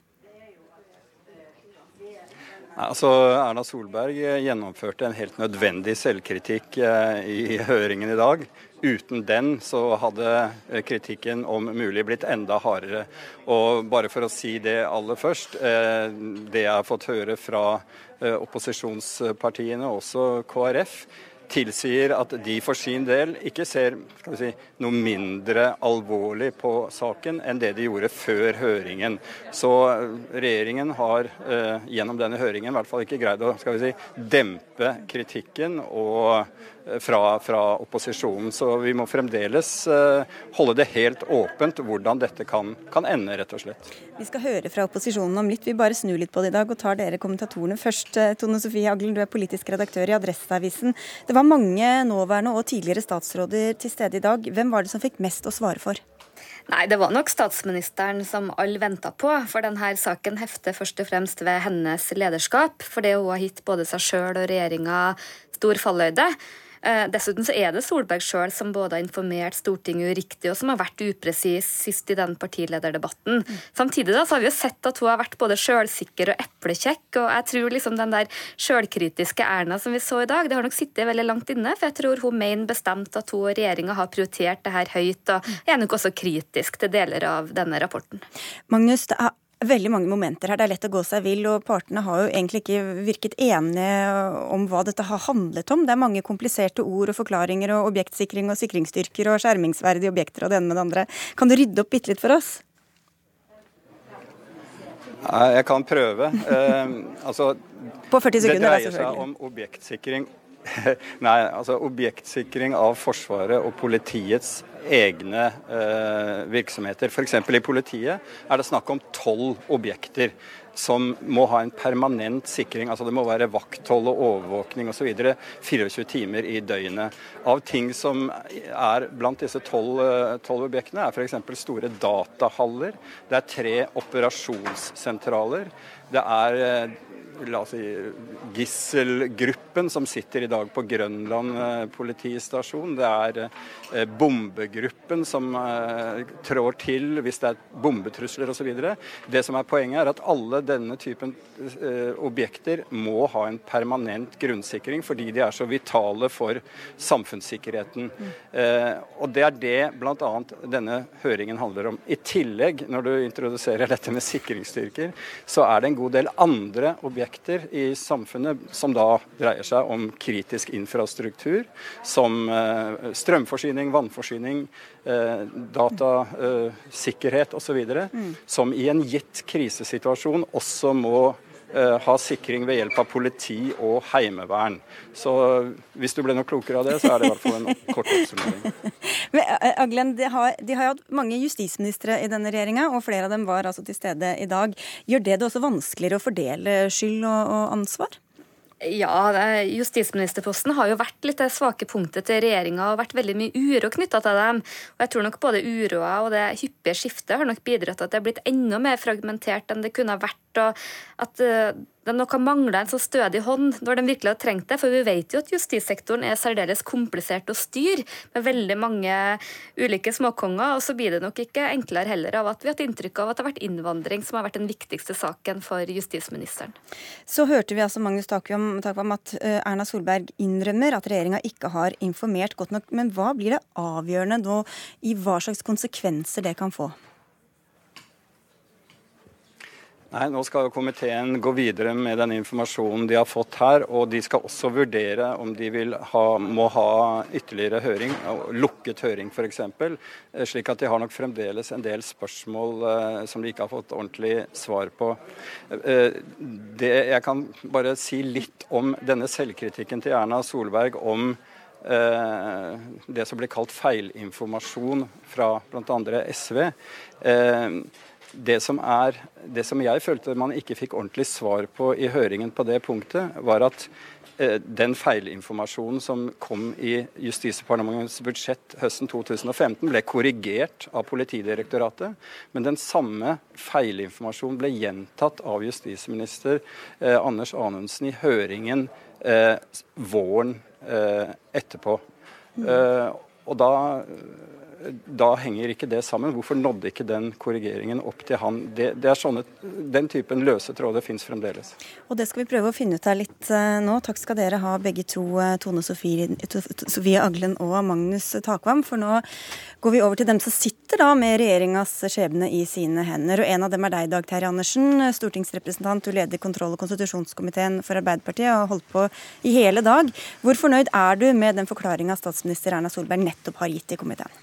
Altså, Erna Solberg eh, gjennomførte en helt nødvendig selvkritikk eh, i høringen i dag. Uten den så hadde eh, kritikken om mulig blitt enda hardere. Og bare for å si det aller først. Det jeg har fått høre fra opposisjonspartiene, også KrF, tilsier at de for sin del ikke ser si, noe mindre alvorlig på saken enn det de gjorde før høringen. Så eh, regjeringen har eh, gjennom denne høringen i hvert fall ikke greid å si, dempe kritikken og fra, fra, opposisjonen. Så vi må fremdeles uh, holde det helt åpent hvordan dette kan, kan, ende, rett og slett. Vi skal høre fra opposisjonen om litt. Vi bare snur litt på det i dag og tar dere kommentatorene først. Eh, Tone Sofie Aglen, du er politisk redaktør i Adresseavisen. Det var mange nåværende og tidligere statsråder til stede i dag. Hvem var det som fikk mest å svare for? Nei, det var nok statsministeren som alle venta på. For denne saken hefter først og fremst ved hennes lederskap. For det hun har gitt både seg sjøl og regjeringa stor falløyde. Eh, dessuten så er det Solberg sjøl som både har informert Stortinget uriktig, og som har vært upresis sist i den partilederdebatten. Mm. Samtidig da, så har vi jo sett at hun har vært både sjølsikker og eplekjekk. Og jeg tror liksom den der sjølkritiske Erna som vi så i dag, det har nok sittet veldig langt inne. For jeg tror hun mener bestemt at hun og regjeringa har prioritert det her høyt, og er nok også kritisk til deler av denne rapporten. Magnus, det er veldig mange momenter her. Det er lett å gå seg vill, og partene har jo egentlig ikke virket enige om hva dette har handlet om. Det er mange kompliserte ord og forklaringer og objektsikring og sikringsstyrker og skjermingsverdige objekter og det ene med det andre. Kan du rydde opp bitte litt for oss? Jeg kan prøve. Eh, altså, På 40 sekunder, Det dreier seg om objektsikring Nei, altså objektsikring av Forsvaret og politiets egne eh, virksomheter. F.eks. i politiet er det snakk om tolv objekter som må ha en permanent sikring. altså Det må være vakthold og overvåkning osv. 24 timer i døgnet. Av ting som er blant disse tolv objektene, er f.eks. store datahaller. Det er tre operasjonssentraler. Det er eh, la oss si, gisselgruppen som sitter i dag på Grønland eh, politistasjon. Det er eh, bombegruppen som eh, trår til hvis det er bombetrusler osv. Det som er poenget, er at alle denne typen objekter må ha en permanent grunnsikring, fordi de er så vitale for samfunnssikkerheten. Og Det er det bl.a. denne høringen handler om. I tillegg, når du introduserer dette med sikringsstyrker, så er det en god del andre objekter i samfunnet som da dreier seg om kritisk infrastruktur, som eh, strømforsyning, vannforsyning, eh, datasikkerhet osv., Mm. som i en gitt krisesituasjon også må eh, ha sikring ved hjelp av politi og heimevern. Så hvis du ble noe klokere av det, så er det i hvert fall en kort oppsummering. Men, eh, Aglen, de har, de har hatt mange justisministre i denne regjeringa, og flere av dem var altså til stede i dag. Gjør det det også vanskeligere å fordele skyld og, og ansvar? Ja, justisministerposten har jo vært litt det svake punktet til regjeringa og vært veldig mye uro knytta til dem. Og jeg tror nok både uroa og det hyppige skiftet har nok bidratt til at det er blitt enda mer fragmentert enn det kunne ha vært. og at eh, de nok har mangla en så stødig hånd når de virkelig har trengt det. For vi vet jo at justissektoren er særdeles komplisert å styre, med veldig mange ulike småkonger. Og så blir det nok ikke enklere heller av at vi har hatt inntrykk av at det har vært innvandring som har vært den viktigste saken for justisministeren. Så hørte vi altså Magnus Takvam, at eh, Erna Solberg innrømmer at regjeringa ikke har informert godt nok. Men hva blir det avgjørende nå i hva slags konsekvenser det kan få? Nei, Nå skal jo komiteen gå videre med den informasjonen de har fått her. Og de skal også vurdere om de ha, må ha ytterligere høring, lukket høring f.eks. Slik at de har nok fremdeles en del spørsmål eh, som de ikke har fått ordentlig svar på. Eh, det, jeg kan bare si litt om denne selvkritikken til Erna Solberg om eh, det som blir kalt feilinformasjon fra bl.a. SV. Eh, det som, er, det som jeg følte man ikke fikk ordentlig svar på i høringen på det punktet, var at eh, den feilinformasjonen som kom i Justisdepartementets budsjett høsten 2015, ble korrigert av Politidirektoratet. Men den samme feilinformasjonen ble gjentatt av justisminister eh, Anders Anundsen i høringen eh, våren eh, etterpå. Eh, og da da henger ikke det sammen. Hvorfor nådde ikke den korrigeringen opp til han? Det, det er sånne, Den typen løse tråder fins fremdeles. Og det skal vi prøve å finne ut av litt eh, nå. Takk skal dere ha begge to, eh, Tone Sofie, Aglen og Magnus Takvam. For nå går vi over til dem som sitter da med regjeringas skjebne i sine hender. Og en av dem er deg, Dag Terje Andersen, stortingsrepresentant. Du leder kontroll- og konstitusjonskomiteen for Arbeiderpartiet og har holdt på i hele dag. Hvor fornøyd er du med den forklaringa statsminister Erna Solberg nettopp har gitt i komiteen?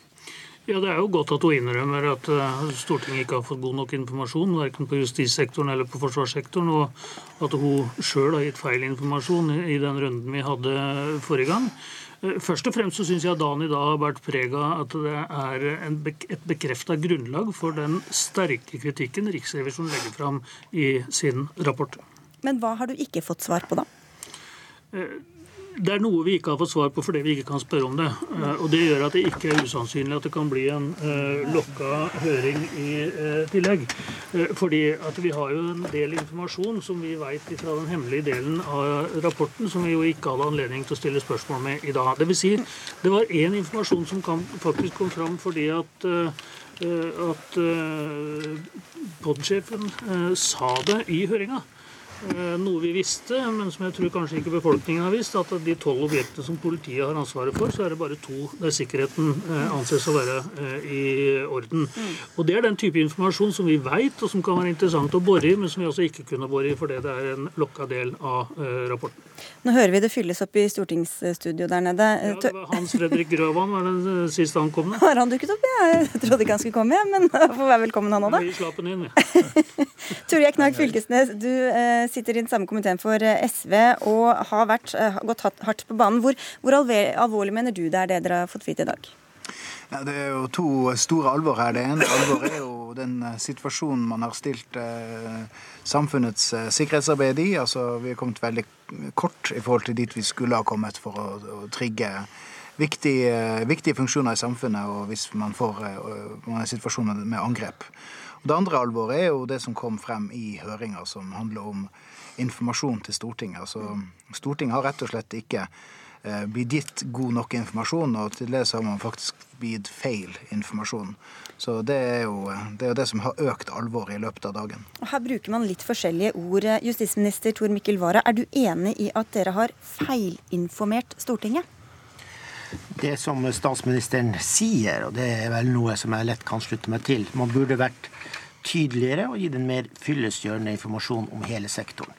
Ja, Det er jo godt at hun innrømmer at eh, Stortinget ikke har fått god nok informasjon, verken på justissektoren eller på forsvarssektoren, og at hun sjøl har gitt feil informasjon i den runden vi hadde forrige gang. Eh, Først og fremst så syns jeg dagen i dag har vært preg av at det er en, et bekrefta grunnlag for den sterke kritikken Riksrevisjonen legger fram i sin rapport. Men hva har du ikke fått svar på, da? Det er noe vi ikke har fått svar på fordi vi ikke kan spørre om det. Eh, Og Det gjør at det ikke er usannsynlig at det kan bli en uh, lokka høring i uh, tillegg. Uh, fordi at vi har jo en del informasjon som vi vet fra den hemmelige delen av rapporten, som vi jo ikke hadde anledning til å stille spørsmål med i dag. Det vil si, det var én informasjon som kan, faktisk kom fram fordi at eh, at POD-sjefen eh, sa det i høringa. Eh, noe vi visste, men som jeg tror kanskje ikke befolkningen har visst, at de tolv objektene som politiet har ansvaret for, så er det bare to der sikkerheten eh, anses å være eh, i orden. Mm. Og Det er den type informasjon som vi veit, og som kan være interessant å bore i, men som vi også ikke kunne bore i fordi det er en lokka del av rapporten. Nå hører vi det fylles opp i stortingsstudio der nede. Ja, det var Hans Fredrik Grøvan var den siste han kom med. Har han dukket opp? Jeg trodde ikke han skulle komme, men får være velkommen han òg, da. Vi slapp inn, ja. Torgeir Knag Fylkesnes, du eh, sitter i den samme komiteen for eh, SV og har vært, eh, gått hardt på banen. Hvor, hvor alvorlig mener du det er det dere har fått vite i dag? Ja, det er jo to store alvor her. Det ene alvoret er jo den situasjonen man har stilt eh, samfunnets eh, sikkerhetsarbeid i. Altså, Vi har kommet veldig kort i forhold til dit vi skulle ha kommet for å, å trigge viktige, viktige, funksjoner i samfunnet, og hvis man får er situasjoner med angrep. Og det andre alvoret er jo det som kom frem i høringa, som handler om informasjon til Stortinget. Altså, Stortinget har rett og slett ikke eh, blitt gitt god nok informasjon, og til det så har man faktisk blitt feil informasjon. Så det er, jo, det er jo det som har økt alvoret i løpet av dagen. Og her bruker man litt forskjellige ord. Justisminister Tor Mikkel Wara, er du enig i at dere har feilinformert Stortinget? Det som statsministeren sier, og det er vel noe som jeg lett kan slutte meg til, man burde vært tydeligere og gitt en mer fyllestgjørende informasjon om hele sektoren.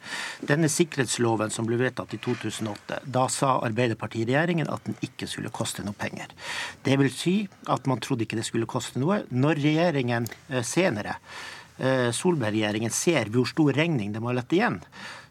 Denne sikkerhetsloven som ble vedtatt i 2008, da sa Arbeiderpartiregjeringen at den ikke skulle koste noe penger. Det vil si at man trodde ikke det skulle koste noe. Når regjeringen eh, senere eh, Solberg-regjeringen ser hvor stor regning de har latt igjen,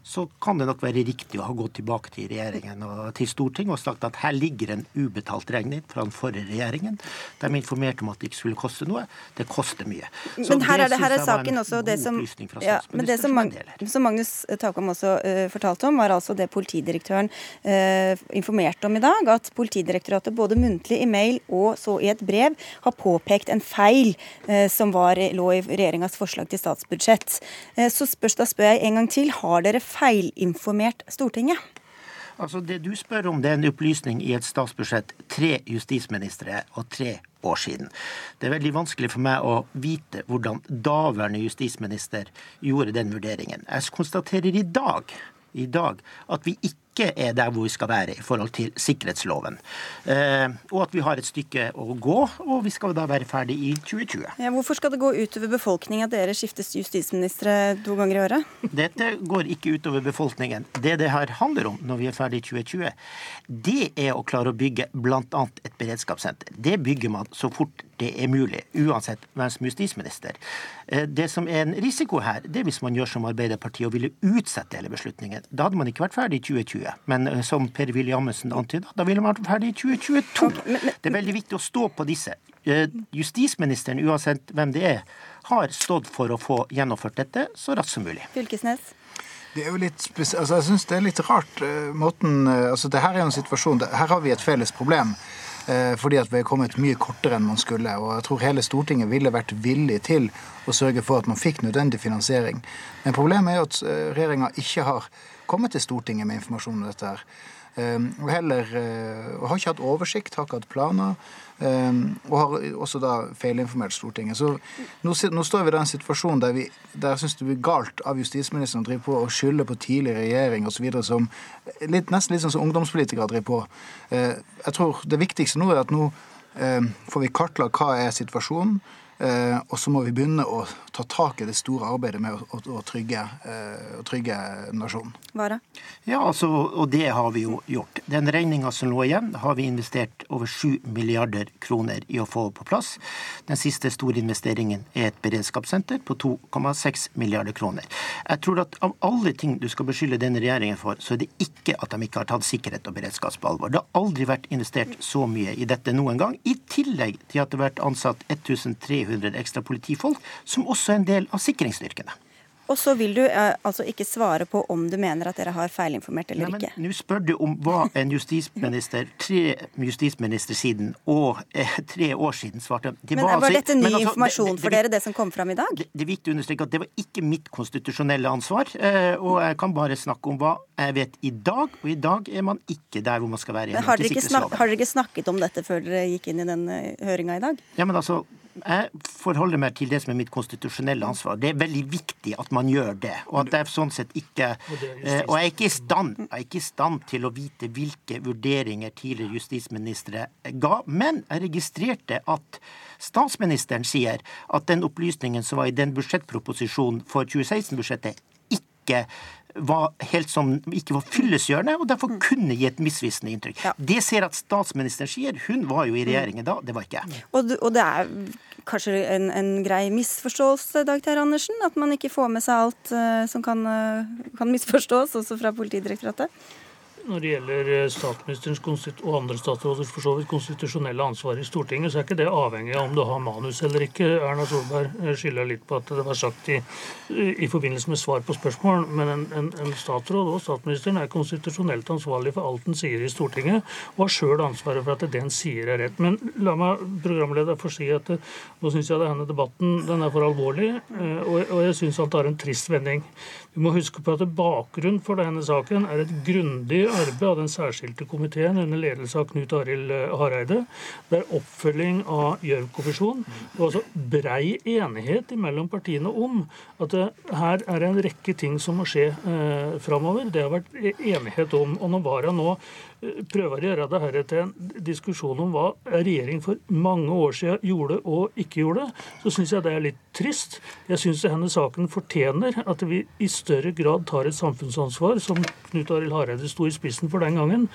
så kan det nok være riktig å ha gått tilbake til regjeringen og til Stortinget og sagt at her ligger en ubetalt regning fra den forrige regjeringen. De informerte om at det ikke skulle koste noe. Det koster mye. Så men her er, det, her er saken også det som, ja, men det som, Mag som Magnus Takam også uh, fortalte om, var altså det politidirektøren uh, informerte om i dag. At Politidirektoratet både muntlig i mail og så i et brev har påpekt en feil uh, som var, lå i regjeringas forslag til statsbudsjett. så spørs, da spør jeg en gang til. Har dere feilinformert Stortinget? Altså Det du spør om, det er en opplysning i et statsbudsjett tre justisministre og tre år siden. Det er veldig vanskelig for meg å vite hvordan daværende justisminister gjorde den vurderingen. Jeg konstaterer i dag, i dag at vi ikke ikke er der hvor vi skal være i forhold til sikkerhetsloven. Eh, og at vi har et stykke å gå, og vi skal da være ferdig i 2020. Ja, hvorfor skal det gå utover befolkningen at dere skiftes justisministre to ganger i året? Dette går ikke utover befolkningen. Det det her handler om når vi er ferdig i 2020, det er å klare å bygge bl.a. et beredskapssenter. Det bygger man så fort det er mulig, uansett hvem som er justisminister. Eh, det som er en risiko her, det er hvis man gjør som Arbeiderpartiet og ville utsette hele beslutningen. Da hadde man ikke vært ferdig i 2020. Men eh, som Per-Willy Amundsen antyda, da ville man vært ferdig i 2022. Det er veldig viktig å stå på disse. Eh, justisministeren, uansett hvem det er, har stått for å få gjennomført dette så raskt som mulig. Fylkesnes? Det er jo litt altså Jeg syns det er litt rart uh, måten altså det Her er en situasjon, her har vi et felles problem. Fordi at vi er kommet mye kortere enn man skulle. Og jeg tror hele Stortinget ville vært villig til å sørge for at man fikk nødvendig finansiering. Men problemet er jo at regjeringa ikke har komme til Stortinget med informasjon om dette. her. Ehm, og heller og har ikke hatt oversikt, har ikke hatt planer. Ehm, og har også da feilinformert Stortinget. Så nå, nå står vi i den situasjonen der, vi, der jeg syns det blir galt av justisministeren å drive på og skylde på tidligere regjering osv. som litt, nesten litt sånn som ungdomspolitikere driver på. Ehm, jeg tror det viktigste nå er at nå får vi kartlagt hva er situasjonen. Eh, og så må vi begynne å ta tak i det store arbeidet med å, å, å, trygge, eh, å trygge, nasjonen. Vara? Ja, altså, og det har vi jo gjort. Den regninga som lå igjen, har vi investert over 7 milliarder kroner i å få på plass. Den siste store investeringen er et beredskapssenter på 2,6 milliarder kroner. Jeg tror at av alle ting du skal beskylde denne regjeringen for, så er det ikke at de ikke har tatt sikkerhet og beredskap på alvor. Det har aldri vært investert så mye i dette noen gang, i tillegg til at det har vært ansatt 1300 300 ekstra politifolk, som også er en del av sikringsstyrkene. Og så vil du eh, altså ikke svare på om du mener at dere har feilinformert eller Nei, ikke. Nå spør du om hva en justisminister tre justisminister siden og eh, tre år siden svarte. Det men var, var altså, dette ny altså, informasjon det, det, for dere, det som kom fram i dag? Det, det er viktig å understreke at det var ikke mitt konstitusjonelle ansvar. Eh, og jeg kan bare snakke om hva jeg vet i dag, og i dag er man ikke der hvor man skal være. Men har dere, snak, har dere ikke snakket om dette før dere gikk inn i den uh, høringa i dag? Ja, men altså, Jeg forholder meg til det som er mitt konstitusjonelle ansvar. Det er veldig viktig at man gjør det. Og at jeg sånn sett ikke Og jeg er ikke i stand, jeg er ikke i stand til å vite hvilke vurderinger tidligere justisministre ga. Men jeg registrerte at statsministeren sier at den opplysningen som var i den budsjettproposisjonen for 2016-budsjettet, ikke var helt som ikke var fyllestgjørende, og derfor kunne gi et misvisende inntrykk. Ja. Det ser at statsministeren sier. Hun var jo i regjeringen da, det var ikke jeg. Og, og det er kanskje en, en, grei misforståelse, Dag Terje Andersen? At man ikke får med seg alt uh, som kan, uh, kan misforstås, også fra Politidirektoratet? Når det gjelder eh, statsministerens og andre statsråders for så vidt konstitusjonelle ansvar i Stortinget, så er ikke det avhengig av om du har manus eller ikke. Erna Solberg eh, skylder litt på at det var sagt i, i forbindelse med svar på spørsmål. Men en, en, en, statsråd og statsministeren er konstitusjonelt ansvarlig for alt den sier i Stortinget, og har sjøl ansvaret for at det den sier er rett. Men la meg, programleder, få si at eh, nå syns jeg denne debatten den er for alvorlig, og, og jeg syns han tar en trist vending. Vi må huske på at Bakgrunnen for denne saken er et grundig arbeid av den særskilte komiteen under ledelse av Knut Arild eh, Hareide. Det er oppfølging av Gjørv-kommisjonen. Det var altså brei enighet mellom partiene om at det, her er en rekke ting som må skje eh, framover. Det har vært enighet om. Og når Vara nå prøver å gjøre det her til en diskusjon om hva regjeringen for mange år siden gjorde og ikke gjorde, så syns jeg det er litt trist. Jeg syns denne saken fortjener at vi i større grad tar et samfunnsansvar, som Knut Arild Hareide sto i spissen for den gangen.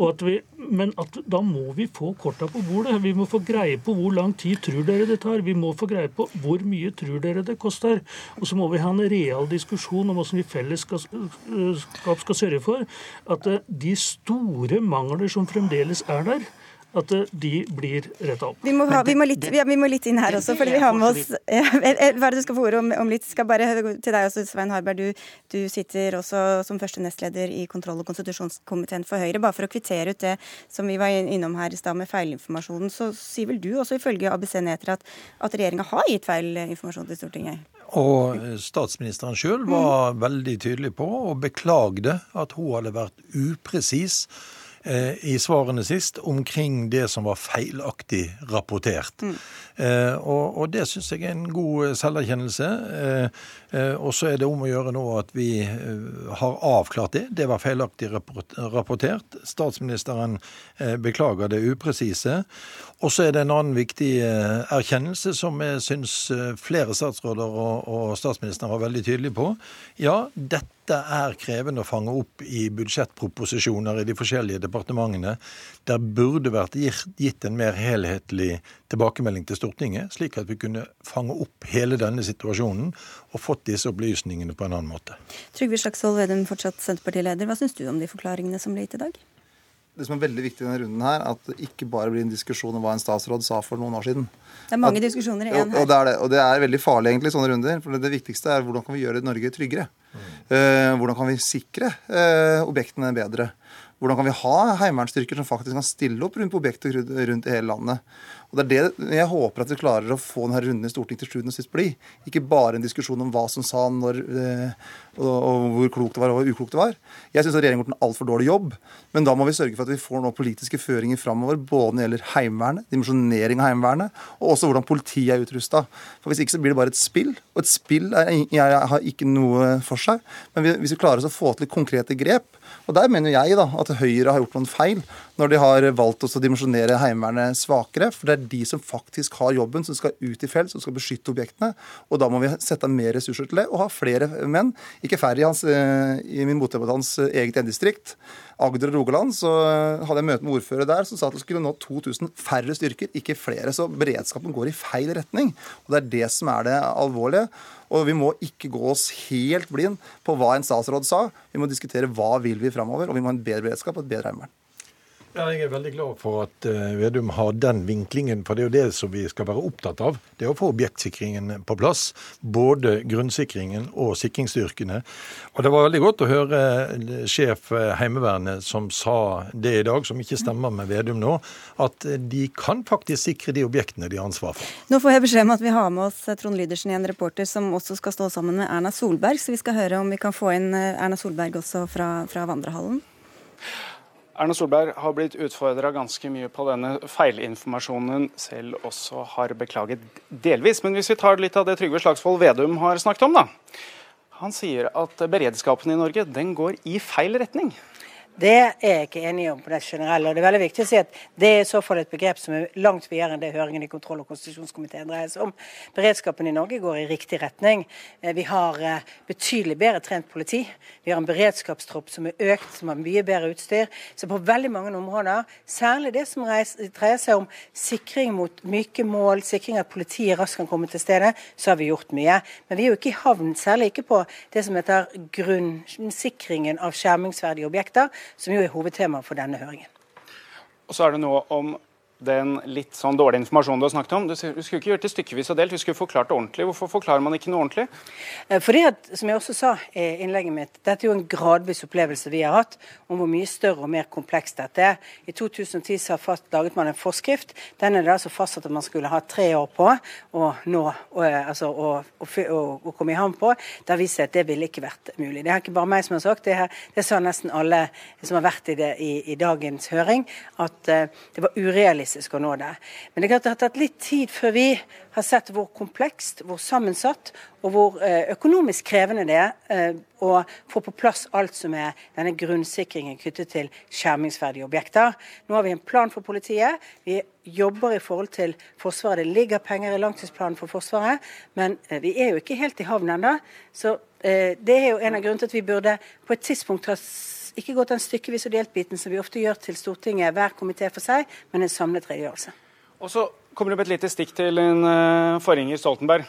At vi, men at da må vi få korta på bordet. Vi må få greie på hvor lang tid tror dere det tar. Vi må få greie på hvor mye tror dere det koster. Og så må vi ha en real diskusjon om hvordan vi fellesskap skal sørge for at de store store mangler som fremdeles er der, at de blir retta opp. Vi må, ha, vi, må litt, ja, vi må, litt, inn her også, fordi vi har med oss ja, Hva er det du skal få ordet om, om, litt? Skal bare til deg også, Svein Harberg. Du, du, sitter også som første nestleder i kontroll- og konstitusjonskomiteen for Høyre. Bare for å kvittere ut det som vi var innom her i stad med feilinformasjonen, så sier vel du også ifølge ABC Neter at, at regjeringa har gitt feil informasjon til Stortinget? Og statsministeren sjøl var mm. veldig tydelig på og beklagde at hun hadde vært upresis Eh, i svarene sist omkring det som var feilaktig rapportert. Mm. Eh, og, og, det syns jeg er en god selverkjennelse. Eh, og så er det om å gjøre nå at vi har avklart det. Det var feilaktig rapportert. Statsministeren beklager det upresise. Og så er det en annen viktig erkjennelse som jeg syns flere statsråder og, statsministeren var veldig tydelige på. Ja, dette er krevende å fange opp i budsjettproposisjoner i de forskjellige departementene. Der burde vært gitt en mer helhetlig tilbakemelding til Stortinget, slik at vi kunne fange opp hele denne situasjonen og fått disse opplysningene på en annen måte. Trygve Slagsvold Vedum, fortsatt Senterpartileder. Hva syns du om de forklaringene som ble gitt i dag? det som er veldig viktig i denne runden her, at det ikke bare blir en diskusjon om hva en statsråd sa for noen år siden. Det er mange at, diskusjoner i én her. Og det, er det, og det er veldig farlig egentlig sånne runder. For det viktigste er hvordan kan vi gjøre Norge tryggere. Mm. Uh, hvordan kan vi sikre uh, objektene bedre. Hvordan kan vi ha heimevernsstyrker som faktisk kan stille opp rundt på objekter rundt i hele landet. Og Det er det jeg håper at vi klarer å få denne runden i Stortinget til sjuende og sist bli. Ikke bare en diskusjon om hva som sa når, eh, og, hvor klokt det var og hvor uklokt det var. Jeg syns regjeringen har gjort en altfor dårlig jobb. Men da må vi sørge for at vi får noen politiske føringer framover, både når det gjelder Heimevernet, dimensjonering av Heimevernet, og også hvordan politiet er utrusta. Hvis ikke så blir det bare et spill. Og et spill er, jeg, har ikke noe for seg. Men hvis vi klarer å få til konkrete grep, og der mener jeg da at Høyre har gjort noen feil når de har valgt å dimensjonere Heimevernet svakere. For det er de som faktisk har jobben, som skal ut i felt, som skal beskytte objektene. Og da må vi sette av mer ressurser til det og ha flere menn. Ikke færre i, hans, eh, i min motdebattants eh, eget endistrikt. Agder og Rogaland så eh, hadde jeg møte med ordfører der som sa at det skulle nå 2000 færre styrker, ikke flere. Så beredskapen går i feil retning. Og det er det som er det alvorlige. Og vi må ikke gå oss helt blind på hva en statsråd sa. Vi må diskutere hva vil vi framover, og vi må ha en bedre beredskap og et bedre heimevern. Ja, jeg er veldig glad for at uh, Vedum har den vinklingen, for det er jo det som vi skal være opptatt av. Det er å få objektsikringen på plass. Både grunnsikringen og sikringsstyrkene. Og det var veldig godt å høre eh, sjef eh, Heimevernet som sa det i dag, som ikke stemmer med Vedum nå, at de kan faktisk sikre de objektene de har ansvar for. Nå får jeg beskjed om at vi har med oss Trond Lydersen, en reporter som også skal stå sammen med Erna Solberg, så vi skal høre om vi kan få inn Erna Solberg også fra, fra vandrehallen. Erna Solberg har blitt utfordra ganske mye på denne feilinformasjonen selv også har beklaget delvis. Men hvis vi tar litt av det Trygve Slagsvold Vedum har snakket om, da. Han sier at beredskapen i Norge den går i feil retning. Det er jeg ikke enig om på det generelle. og Det er veldig viktig å si at det er i så fall et begrep som er langt videre enn det høringen i kontroll- og konstitusjonskomiteen dreier seg om. Beredskapen i Norge går i riktig retning. Eh, vi har eh, betydelig bedre trent politi. Vi har en beredskapstropp som er økt, som har mye bedre utstyr. Så på veldig mange områder, særlig det som dreier seg om sikring mot myke mål, sikring at politiet raskt kan komme til stedet, så har vi gjort mye. Men vi er jo ikke i havn, særlig ikke på det som heter grunnsikringen av skjermingsverdige objekter som jo er hovedtema for denne høringen. Og så er det noe om den litt sånn dårlige informasjonen du har snakket om. Du, skulle ikke gjøre det stykkevis og delt, du skulle forklart det ordentlig. Hvorfor forklarer man ikke noe ordentlig? Eh, fordi at, som jeg også sa i innlegget mitt, dette er jo en gradvis opplevelse vi har hatt om hvor mye større og mer komplekst dette er. I 2010 så fast, laget man en forskrift. Den er det altså fastsatt at man skulle ha tre år på å nå, og, eh, altså, å komme i havn på. Det har vist seg at det ville ikke vært mulig. Det er ikke bare meg som har sagt det. Her, det sa nesten alle som har vært i, det, i, i dagens høring, at uh, det var urealistisk å nå det. Men det, det har tatt litt tid før vi har sett hvor komplekst, hvor sammensatt og hvor eh, økonomisk krevende det er eh, å få på plass alt som er denne grunnsikringen knyttet til skjermingsverdige objekter. Nå har vi en plan for politiet. Vi jobber i forhold til Forsvaret. Det ligger penger i langtidsplanen for Forsvaret, men eh, vi er jo ikke helt i havn ennå. Så det er jo en av grunnene til at vi burde på et tidspunkt ha ikke gått den stykkevis og delt-biten som vi ofte gjør til Stortinget, hver komité for seg, men en samlet redegjørelse. Og så kommer det med et lite stikk til en uh, forgjenger Stoltenberg.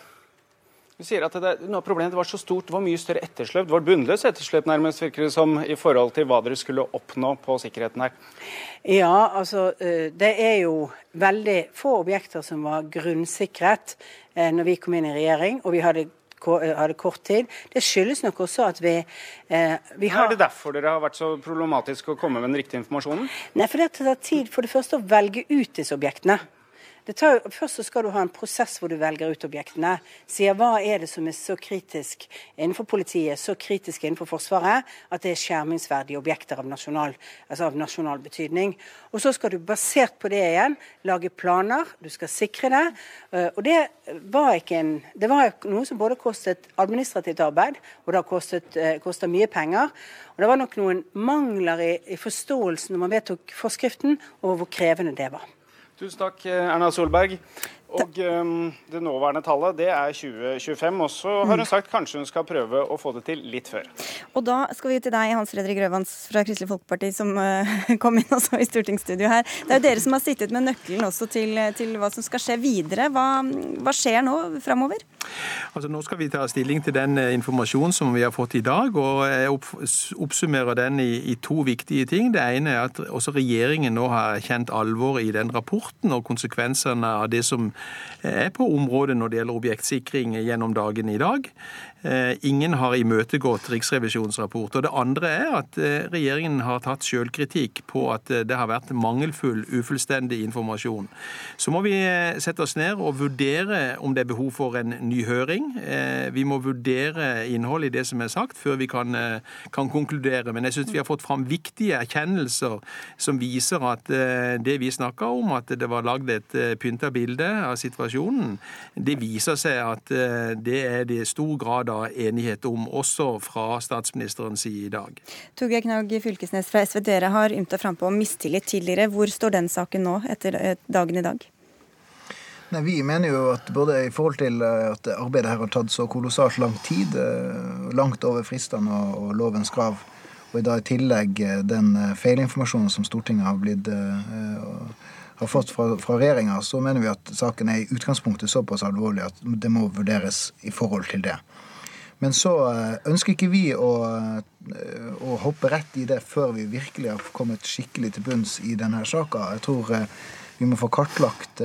Du sier at det, noe av problemet var så stort, det var mye større etterslep. Det var bunnløst etterslep nærmest, virker det som, i forhold til hva dere skulle oppnå på sikkerheten her. Ja, altså eh, det er jo veldig få objekter som var grunnsikret eh, når vi kom inn i regjering. og vi hadde hadde kort tid. Det skyldes nok også at vi, eh, vi har Er det derfor dere har vært så problematisk å komme med den riktige informasjonen? Nei, for det tar tid for det første å velge ut disse objektene. Tar, først så skal du ha en prosess hvor du velger ut objektene. Sier hva er det som er så kritisk innenfor politiet, så kritisk innenfor Forsvaret, at det er skjermingsverdige objekter av nasjonal, altså av nasjonal betydning. Og så skal du basert på det igjen lage planer, du skal sikre det. Eh, og det var ikke en Det var noe som både kostet administrativt arbeid, og det kostet, eh, kostet mye penger. Og det var nok noen mangler i, i forståelsen når man vedtok forskriften, over hvor krevende det var. Tusen takk, Erna Solberg. Og um, det nåværende tallet det er 2025. Og så har hun sagt kanskje hun skal prøve å få det til litt før. Og da skal vi til deg, Hans Fredrik Grøvans fra Kristelig Folkeparti, som uh, kom inn også i stortingsstudio her. Det er jo dere som har sittet med nøkkelen også til, til hva som skal skje videre. Hva, hva skjer nå framover? Altså, nå skal vi ta stilling til den eh, informasjonen som vi har fått i dag. og Jeg oppsummerer den i, i to viktige ting. Det ene er at også regjeringen nå har kjent alvoret i den rapporten og konsekvensene av det som på området når det gjelder objektsikring gjennom dagen i dag. Eh, ingen har imøtegått Riksrevisjonens rapport. Og det andre er at eh, regjeringen har tatt selvkritikk på at eh, det har vært mangelfull, ufullstendig informasjon. Så må vi sette oss ned og vurdere om det er behov for en ny høring. Vi må vurdere innholdet i det som er sagt, før vi kan, kan konkludere. Men jeg syns vi har fått fram viktige erkjennelser som viser at det vi snakka om, at det var lagd et pynta bilde av situasjonen, det viser seg at det er det i stor grad av enighet om, også fra statsministerens side i dag. Torgeir Knag Fylkesnes fra SV, dere har ymta frampå om mistillit tidligere. Hvor står den saken nå, etter eh, dagen i dag? Nei, Vi mener jo at både i forhold til eh, at arbeidet her har tatt så kolossalt lang tid, eh, langt over fristene og, og lovens krav, og i dag i tillegg den feilinformasjonen som Stortinget har blitt har fått fra, fra regjeringa, så mener vi at saken er i utgangspunktet såpass alvorlig at det må vurderes i forhold til det. Men så eh, ønsker ikke vi å, eh, å, hoppe rett i det før vi virkelig har kommet skikkelig til bunns i denne saka. Jeg tror eh, vi må få kartlagt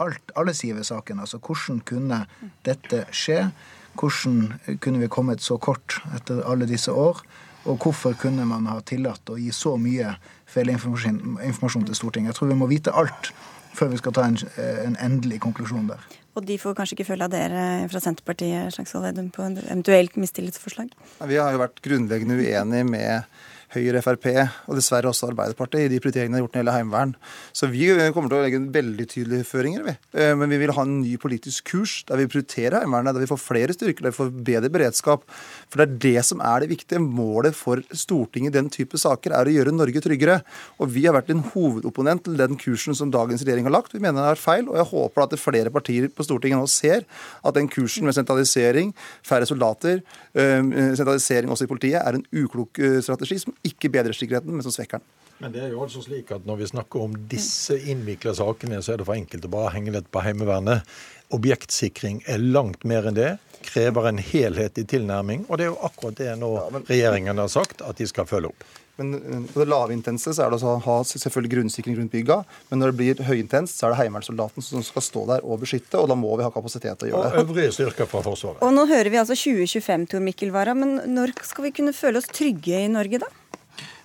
alt, alle sider ved saken. Altså hvordan kunne dette skje? Hvordan kunne vi kommet så kort etter alle disse år? Og hvorfor kunne man ha tillatt å gi så mye feilinformasjon til Stortinget? Jeg tror vi må vite alt før vi skal ta en, en endelig konklusjon der. Og de får kanskje ikke følge av dere fra Senterpartiet Slagsvold Vedum, på en eventuelt mistillitsforslag? Vi har jo vært grunnleggende uenige med Høyre, Frp og dessverre også Arbeiderpartiet i de prioriteringene de har gjort når det gjelder heimevern. Så vi kommer til å legge veldig tydelige føringer, vi. Eh, men vi vil ha en ny politisk kurs der vi prioriterer Heimevernet, der vi får flere styrker, der vi får bedre beredskap. For det er det som er det viktige. Målet for Stortinget i den type saker er å gjøre Norge tryggere. Og vi har vært en hovedopponent til den kursen som dagens regjering har lagt. Vi mener det er feil, og jeg håper at flere partier på Stortinget nå ser at den kursen med sentralisering, færre soldater, eh, sentralisering også i politiet, er en uklok eh, strategi som ikke bedrer sikkerheten, men som svekker den. Men det er jo altså slik at når vi snakker om disse innvikla sakene, så er det for enkelt å bare henge litt på Heimevernet. Objektsikring er langt mer enn det. Krever en helhetlig tilnærming. Og det er jo akkurat det nå regjeringen har sagt at de skal følge opp. Men eh, På det lavintense så er det å ha selvfølgelig grunnsikring rundt bygga, men når det blir høyintenst, så er det heimevernssoldaten som skal stå der og beskytte, og da må vi ha kapasitet til å gjøre det. Og øvrige styrker fra Forsvaret. Og nå hører vi altså 2025, Tor Mikkel Wara, men når skal vi kunne føle oss trygge i Norge da?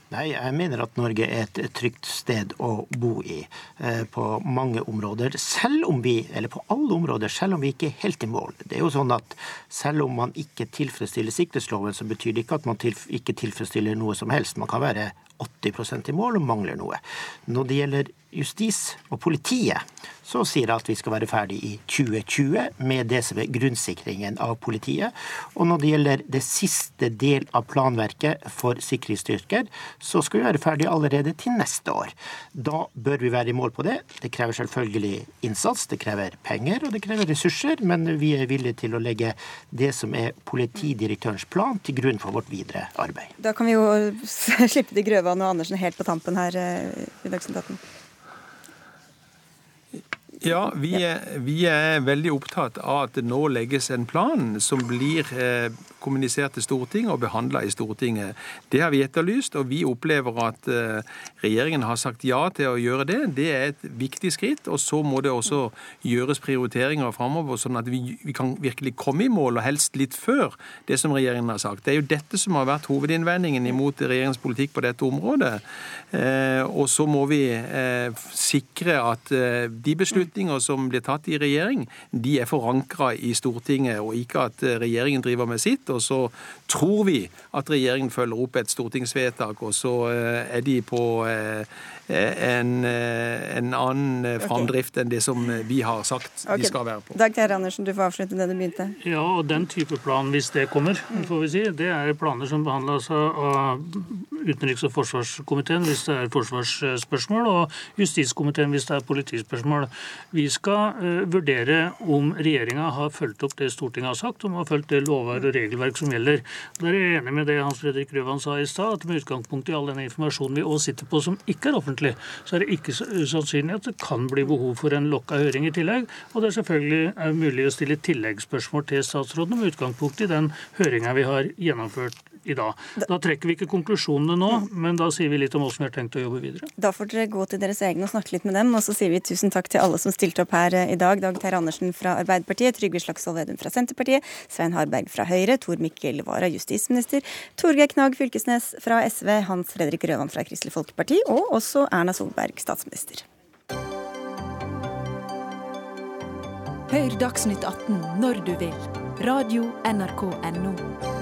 Nei, jeg mener at Norge er et trygt sted å bo i eh, på mange områder. Selv om vi, eller på alle områder, selv om vi ikke er helt i mål. Det er jo sånn at selv om man ikke tilfredsstiller sikkerhetsloven, så betyr det ikke at man tilf ikke tilfredsstiller noe som helst. Man kan være 80 i mål og mangler noe. Når det gjelder justis og politiet, så sier at vi skal være ferdig i 2020 med det som er grunnsikringen av politiet. Og når det gjelder det siste del av planverket for sikkerhetsstyrker, så skal vi være ferdig allerede til neste år. Da bør vi være i mål på det. Det krever selvfølgelig innsats, det krever penger og det krever ressurser, men vi er villige til å legge det som er politidirektørens plan, til grunn for vårt videre arbeid. Da kan vi jo slippe til Grøvan og Andersen helt på tampen her eh, i Dagsnytt 18. Ja, vi er, vi er, veldig opptatt av at det nå legges en plan som blir eh, kommunisert til Stortinget og behandla i Stortinget. Det har vi etterlyst, og vi opplever at eh, regjeringen har sagt ja til å gjøre det. Det er et viktig skritt. Og så må det også gjøres prioriteringer framover, sånn at vi, vi, kan virkelig komme i mål, og helst litt før det som regjeringen har sagt. Det er jo dette som har vært hovedinnvendingen imot regjeringens politikk på dette området. Eh, og så må vi eh, sikre at eh, de beslutningene beslutninger som blir tatt i regjering, de er forankra i Stortinget, og ikke at eh, regjeringen driver med sitt. Og så tror vi at regjeringen følger opp et stortingsvedtak, og så eh, er de på eh, en, en annen framdrift enn det som vi har sagt okay. de skal være på. Dag Terje Andersen, du får avslutte det du begynte. Ja, og den type plan, hvis det kommer, får vi si, det er planer som behandles av utenriks- og forsvarskomiteen hvis det er forsvarsspørsmål, og justiskomiteen hvis det er politispørsmål. Vi skal uh, vurdere om regjeringa har fulgt opp det Stortinget har sagt, om har fulgt det lover og regelverk som gjelder. Der er jeg enig med det Hans Fredrik Grøvan sa i stad, at med utgangspunkt i all denne informasjonen vi også sitter på som ikke er offentlig, så er det ikke usannsynlig at det kan bli behov for en lokka høring i tillegg. Og det er selvfølgelig mulig å stille tilleggsspørsmål til statsråden med utgangspunkt i den høringa vi har gjennomført i dag. Da trekker vi ikke konklusjonene nå, men da sier vi litt om hvordan vi har tenkt å jobbe videre. Da får dere gå til deres egne og snakke litt med dem, og så sier vi tusen takk til alle som stilte opp her eh, i dag. Dag Terje Andersen fra Arbeiderpartiet, Trygve Slagsvold Vedum fra Senterpartiet, Svein Harberg fra Høyre, Tor Mikkel Wara, justisminister, Torgeir Knag Fylkesnes fra SV, Hans Fredrik Røvan fra Kristelig Folkeparti, og også Erna Solberg, statsminister. Hør Dagsnytt 18 når du vil. Radio NRK Radio.nrk.no.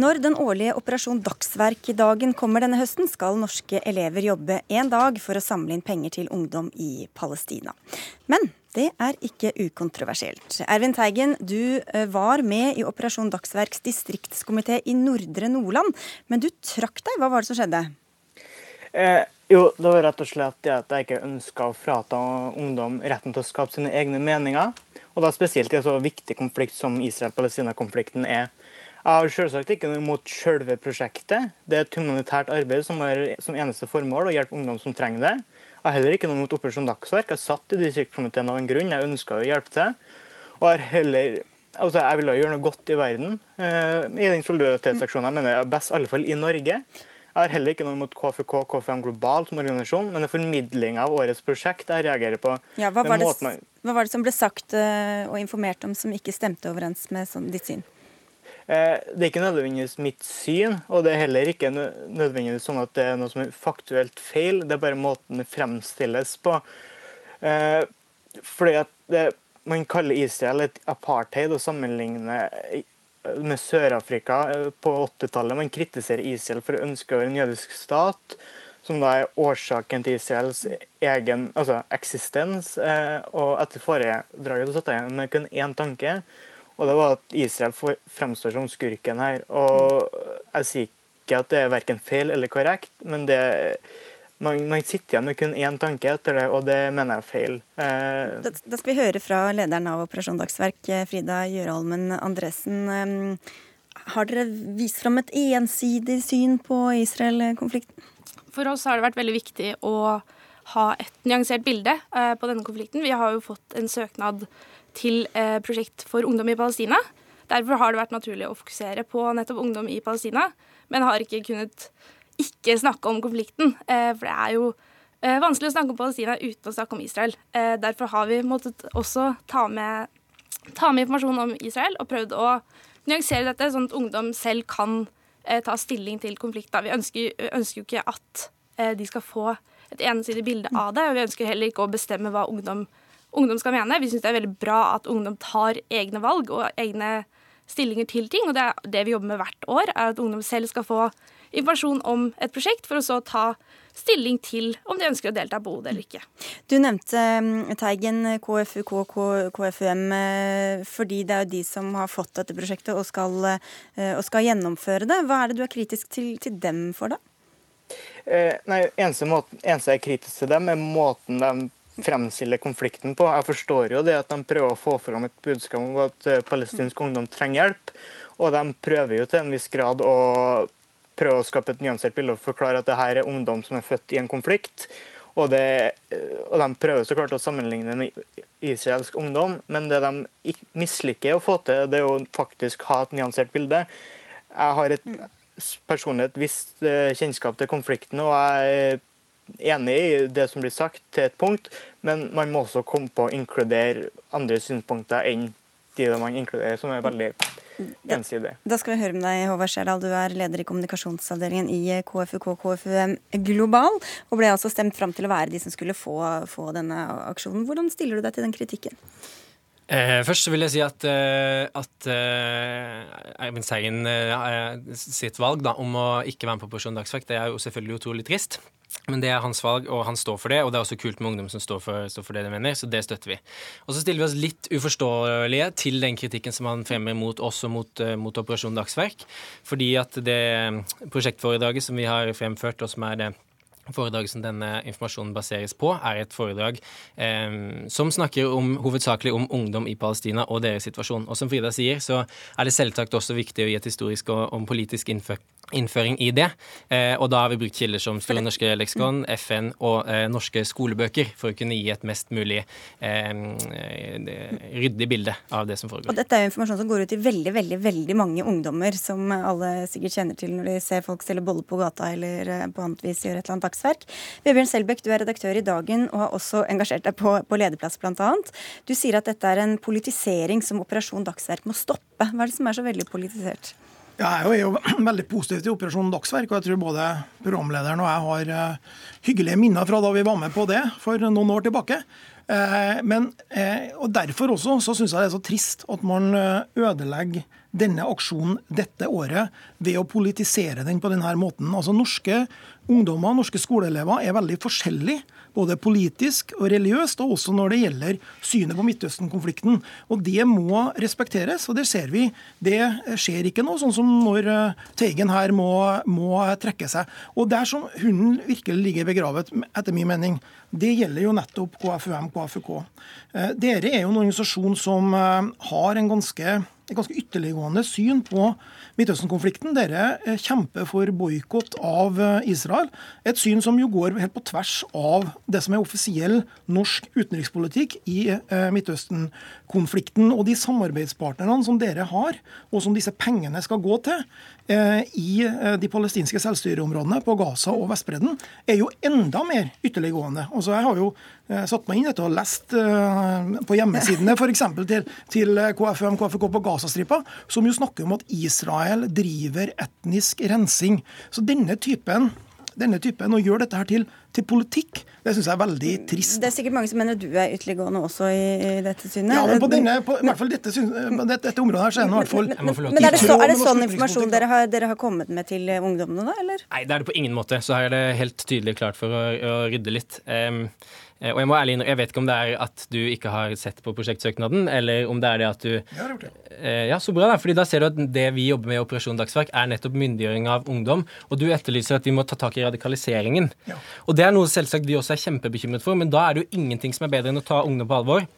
Når den årlige Operasjon Dagsverk-dagen kommer denne høsten, skal norske elever jobbe én dag for å samle inn penger til ungdom i Palestina. Men det er ikke ukontroversielt. Ervin Teigen, du eh, var med i Operasjon Dagsverks distriktskomité i Nordre Nordland, men du trakk deg. Hva var det som skjedde? Eh, jo, det var rett og slett det at jeg ikke ønska å frata ungdom retten til å skape sine egne meninger. Og da spesielt i en så viktig konflikt som Israel-Palestina-konflikten er. Jeg har selvsagt ikke noe imot selve prosjektet. Det er et humanitært arbeid som har som eneste formål å hjelpe ungdom som trenger det. Jeg har heller ikke noe imot Operasjon Dagsverk. Jeg satt i distriktskomiteen av en grunn. Jeg ønska å hjelpe til. Og jeg, heller, altså jeg ville gjøre noe godt i verden eh, i den solidaritetsaksjonen. Jeg mener jeg er best, i alle fall i Norge. Jeg har heller ikke noe mot KFK KFM Global som organisasjon, men det er formidlinga av årets prosjekt jeg reagerer på. Ja, hva, var det, hva, var det, som ble sagt uh, og informert om som ikke stemte overens med sånn, ditt syn? Eh, det er ikke nødvendigvis mitt syn, og det er heller ikke nødvendigvis sånn at det er noe som er faktuelt feil. Det er bare måten det fremstilles på. Eh, fordi at det, man kaller Israel et apartheid og sammenligner med Sør-Afrika på 80-tallet. Man kritiserer Israel for å ønske å være en jødisk stat, som da er årsaken til Israels egen altså eksistens. Og etter foredraget satt jeg med kun én tanke, og det var at Israel fremstår som skurken her. Og jeg sier ikke at det er verken feil eller korrekt, men det man, man, sitter igjen med kun én tanke etter det, og det mener jeg er feil. Eh, da, da, skal vi høre fra lederen av Operasjon Dagsverk, eh, Frida Gjørholmen Andresen. Har dere vist fram et ensidig syn på Israel-konflikten? For oss har det vært veldig viktig å ha et nyansert bilde eh, på denne konflikten. Vi har jo fått en søknad til eh, prosjekt for ungdom i Palestina. Derfor har det vært naturlig å fokusere på nettopp ungdom i Palestina, men har ikke kunnet ikke snakke om konflikten. Eh, for det er jo eh, vanskelig å snakke om Palestina uten å snakke om Israel. Derfor har vi måttet også ta med, ta med informasjon om Israel og prøvd å nyansere dette, sånn at ungdom selv kan ta stilling til konflikten. Vi ønsker, jo ikke at de skal få et ensidig bilde av det. og Vi ønsker heller ikke å bestemme hva ungdom, ungdom skal mene. Vi syns det er veldig bra at ungdom tar egne valg og egne stillinger til ting. Og det er det vi jobber med hvert år, er at ungdom selv skal få informasjon om et prosjekt, for å så ta stilling til om de ønsker å delta på OD eller ikke. Du nevnte mm, Teigen, KFUK, KFUM, eh, fordi det er jo de som har fått dette prosjektet og skal, eh, og skal gjennomføre det. Hva er det du er kritisk til, til dem for, da? Eh, nei, eneste, måten, eneste jeg er kritisk til dem, er måten de fremstiller konflikten på. Jeg forstår jo det at de prøver å få fram et budskap om at palestinsk ungdom trenger hjelp. Og de prøver jo til en viss grad å prøve å skape et nyansert bilde og forklare at det her er ungdom som er født i en konflikt. Og, det, og De prøver så klart å sammenligne med israelsk ungdom, men det de misliker å få til, det er å faktisk ha et nyansert bilde. Jeg har et, personlig et visst eh, kjennskap til konflikten, og jeg enig i det som blir sagt, til et punkt, men man må også komme på å inkludere andre synspunkter enn de man inkluderer, som er veldig ensidige. Da skal vi høre med deg, Håvard Skjerdal. Du er leder i kommunikasjonsavdelingen i KFUK KFUM Global, og ble altså stemt fram til å være de som skulle få, få denne aksjonen. Hvordan stiller du deg til den kritikken? Eh, først vil jeg si at, eh, at eh, Eivind Seien eh, sitt valg da, om å ikke være med på Porsjon Dagsverk, det er jo selvfølgelig utrolig trist. Men det er hans valg, og han står for det. Og det er også kult med ungdom som står for, står for det de mener, så det støtter vi. Og så stiller vi oss litt uforståelige til den kritikken som han fremmer mot oss og mot, mot Operasjon Dagsverk. Fordi at det prosjektforedraget som vi har fremført, og som er det foredraget som denne informasjonen baseres på, er et foredrag eh, som snakker om, hovedsakelig om ungdom i Palestina og deres situasjon. Og som Frida sier, så er det selvsagt også viktig å gi et historisk og, og politisk innført innføring i det. Eh, og da har vi brukt kilder som Store norske leksikon, FN og eh, norske skolebøker for å kunne gi et mest mulig eh, ryddig bilde av det som foregår. Og dette er jo informasjon som går ut til veldig veldig, veldig mange ungdommer, som alle sikkert kjenner til når de ser folk selge boller på gata eller på annet vis gjøre et eller annet dagsverk. Vebjørn Selbekk, du er redaktør i Dagen og har også engasjert deg på, på lederplass bl.a. Du sier at dette er en politisering som Operasjon Dagsverk må stoppe. Hva er det som er så veldig politisert? Ja, jeg er jo veldig positiv til Operasjon Dagsverk, og jeg tror både programlederen og jeg har uh, hyggelige minner fra da vi var med på det for noen år tilbake. Uh, men, uh, og Derfor også så syns jeg det er så trist at man ødelegger denne aksjonen dette året ved å politisere den på denne måten. Altså Norske ungdommer, norske skoleelever, er veldig forskjellige både politisk og religiøst, og også når det gjelder synet på Midtøsten-konflikten. Og Det må respekteres, og det ser vi. Det skjer ikke noe, sånn som når eh, Teigen her må, må trekke seg. Og Der som hunden virkelig ligger begravet, etter min mening, det gjelder jo nettopp KFUM, KFUK. Eh, dere er jo en organisasjon som eh, har en ganske, et ganske ytterliggående syn på Midtøsten-konflikten. Dere eh, kjemper for boikott av eh, Israel. Et syn som jo går helt på tvers av det som er offisiell norsk utenrikspolitikk i eh, Midtøsten-konflikten. Og de samarbeidspartnerne som dere har, og som disse pengene skal gå til, i de palestinske selvstyreområdene på Gaza og Vestbredden, er jo enda mer ytterliggående. Altså, jeg har jo satt meg inn i dette og lest på hjemmesidene f.eks. Til, til KFUM, KFK på Gazastripa, som jo snakker om at Israel driver etnisk rensing. Så denne typen denne typen og gjør dette her til, til politikk. Det syns jeg er veldig trist. Det er sikkert mange som mener du er ytterliggående også i, i dette synet. Ja, men på, denne, på i hvert fall dette, dette, dette området her så er det i hvert fall Men, men, men er, det så, er, det sånn informasjon dere har, dere har, kommet med til ungdommene, da? eller? Nei, det er det på ingen måte. Så her er det helt tydelig klart for å, å rydde litt. Um, og jeg må ærlig jeg vet ikke om det er at du ikke har sett på prosjektsøknaden, eller om det er det at du Jeg har gjort det. Ja, så bra, da. fordi da ser du at det vi jobber med i Operasjon Dagsverk, er nettopp myndiggjøring av ungdom. Og du etterlyser at vi må ta tak i radikaliseringen. Ja. Og det er noe selvsagt vi også er kjempebekymret for, men da er det jo ingenting som er bedre enn å ta ungdom på alvor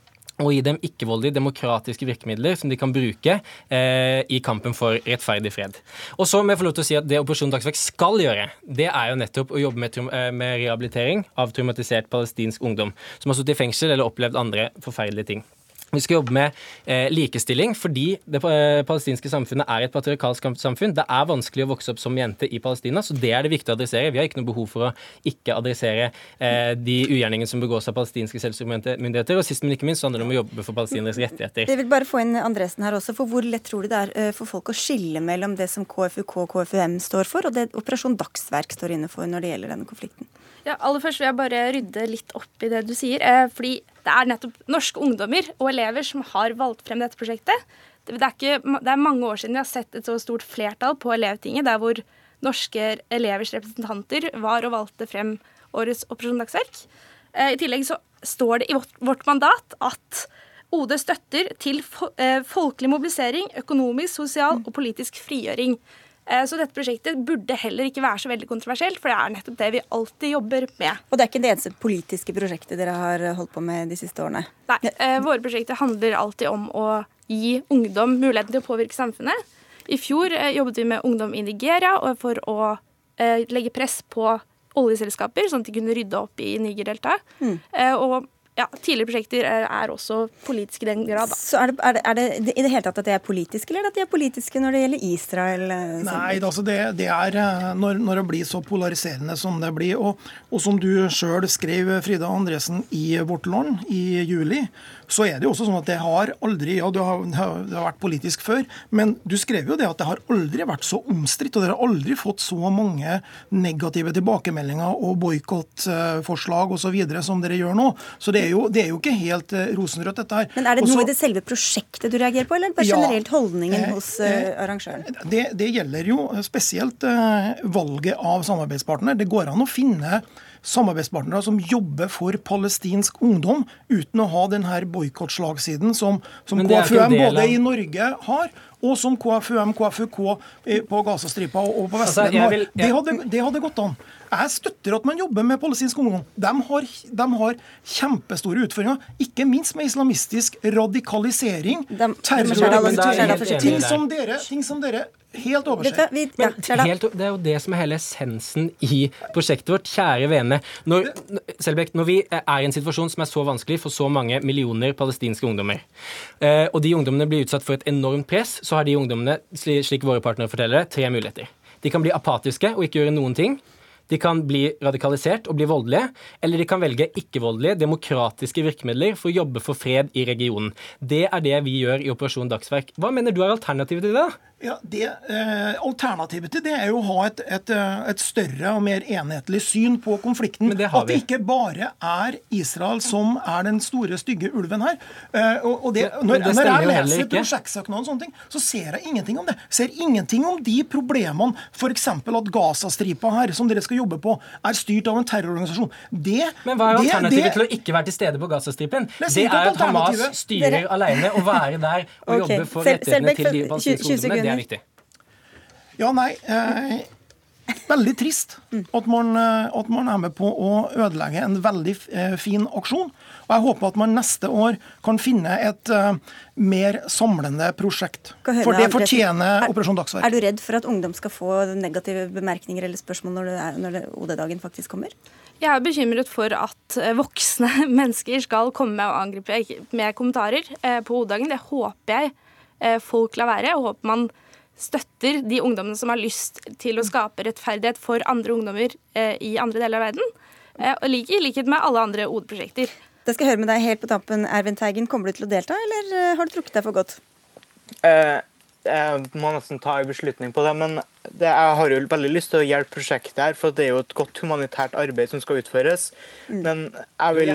og gi dem ikke-voldelige demokratiske virkemidler som de kan bruke eh, i kampen for rettferdig fred. Og så må jeg få lov til å si at Det Operasjon Dagsverk skal gjøre, det er jo nettopp å jobbe med, med rehabilitering av traumatisert palestinsk ungdom som har sittet i fengsel eller opplevd andre forferdelige ting. Vi skal jobbe med eh, likestilling fordi det eh, palestinske samfunnet er et patriarkalsk samfunn. Det er vanskelig å vokse opp som jente i Palestina, så det er det viktig å adressere. Vi har ikke noe behov for å ikke adressere eh, de ugjerningene som begås av palestinske selvstyremyndigheter. Og sist, men ikke minst, så handler det om å jobbe for palestineres rettigheter. Jeg vil bare få inn Andresen her også, for Hvor lett tror du det er eh, for folk å skille mellom det som KFUK og KFUM står for, og det Operasjon Dagsverk står inne for når det gjelder denne konflikten? Ja, aller først vil jeg bare rydde litt opp i det du sier. Eh, fordi det er nettopp norske ungdommer og elever som har valgt frem dette prosjektet. Det er, ikke, det er mange år siden vi har sett et så stort flertall på Elevtinget, der hvor norske elevers representanter var og valgte frem årets Operasjon Dagsverk. Eh, I tillegg så står det i vårt, mandat at OD støtter til eh, folkelig mobilisering, økonomisk, sosial og politisk frigjøring. Eh, så dette prosjektet burde heller ikke være så veldig kontroversielt, for det er nettopp det vi alltid jobber med. Og det er ikke det eneste politiske prosjektet dere har holdt på med de siste årene? Nei, eh, våre prosjekter handler alltid om å gi ungdom muligheten til å påvirke samfunnet. I fjor eh, jobbet vi med ungdom i Nigeria for å legge press på oljeselskaper, sånn at de kunne rydde opp i Niger-deltaet. Mm. Og ja, tidligere prosjekter er også politiske i den grad. Da. Så er det, er, det, er det, i det hele tatt at de er politiske, eller at de er politiske når det gjelder Israel? Eh, Nei, altså det, det, er eh, når, når, det blir så polariserende som det blir. Og, og som du sjøl skrev, Frida Andresen, i Vårt Land i juli, så er det jo også sånn at det har aldri Ja, det har, det har vært politisk før, men du skrev jo det at det har aldri vært så omstridt, og dere har aldri fått så mange negative tilbakemeldinger og boikottforslag osv. som dere gjør nå. Så det er, jo, det er jo ikke helt uh, rosenrødt, dette her. Men Er det noe i det selve prosjektet du reagerer på, eller bare ja, generelt holdningen eh, hos eh, arrangøren? Det, det, gjelder jo spesielt eh, valget av samarbeidspartner. Det går an å finne samarbeidspartnere som jobber for palestinsk ungdom, uten å ha denne boikottslagsiden som, som KFUM både i Norge har, og som KFUM, KFUK på Gazastripa og på altså, Vestbredden har. Det hadde, det hadde gått an. Jeg støtter at man jobber med palestinsk ungdom. De har, de har, kjempestore utfordringer, ikke minst med islamistisk radikalisering, terror, ting som dere, ting som dere Helt. Men helt, det er jo det som er hele essensen i prosjektet vårt. Kjære vene. Når, Selbekk, når vi er i en situasjon som er så vanskelig for så mange millioner palestinske ungdommer, eh, og de ungdommene blir utsatt for et enormt press, så har de ungdommene, slik våre partnere forteller det, tre muligheter. De kan bli apatiske og ikke gjøre noen ting. De kan bli radikalisert og bli voldelige, eller de kan velge ikke-voldelige, demokratiske virkemidler for å jobbe for fred i regionen. Det er det vi gjør i Operasjon Dagsverk. Hva mener du er alternativet til det? Ja, det, eh, Alternativet til det er jo å ha et, et, eh, et, større og mer enhetlig syn på konflikten. Det at det ikke bare er Israel som er den store, stygge ulven her. Eh, og, og det, når, det når, jeg leser prosjektsøknaden og sånne ting, så ser jeg ingenting om det. Ser ingenting om de problemene, f.eks. at Gazastripa her, som dere skal jobbe på, er styrt av en terrororganisasjon. Det, Men hva er alternativet det, til å ikke være til stede på Gazastripen? Det, det er at Hamas styrer alene og være der og okay. jobbe for rettighetene til de palestinske ungdommene er viktig. Ja, nei. Eh, veldig trist at man, eh, at man, er med på å ødelegge en veldig eh, fin aksjon. Og Jeg håper at man neste år kan finne et uh, mer samlende prosjekt. For det fortjener Operasjon Dagsverk. Er du redd for at ungdom skal få negative bemerkninger eller spørsmål når, når OD-dagen faktisk kommer? Jeg er bekymret for at voksne mennesker skal komme og angripe med kommentarer på OD-dagen. Det håper jeg folk lar være. Jeg håper man støtter de ungdommene som har lyst til å skape rettferdighet for andre ungdommer eh, i andre deler av verden. Eh, og I likhet med alle andre OD-prosjekter. Det skal jeg høre med deg helt på tampen, Ervin Teigen. Kommer du til å delta, eller eh, har du trukket deg for godt? Eh, jeg må nesten ta en beslutning på det. Men det, jeg har jo veldig lyst til å hjelpe prosjektet her, for det er jo et godt humanitært arbeid som skal utføres. Men jeg vil,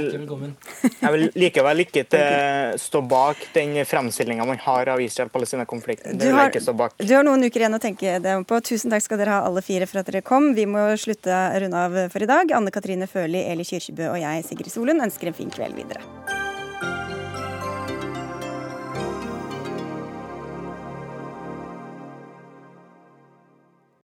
jeg vil likevel ikke til, stå bak den fremstillinga man har av Israel-Palestina-konflikten. Du har, du har noen uker igjen å tenke deg på. Tusen takk skal dere ha alle fire for at dere kom. Vi må slutte runde av for i dag. Anne Katrine Føli, Eli Kyrkjebø og jeg, Sigrid Solund, ønsker en fin kveld videre.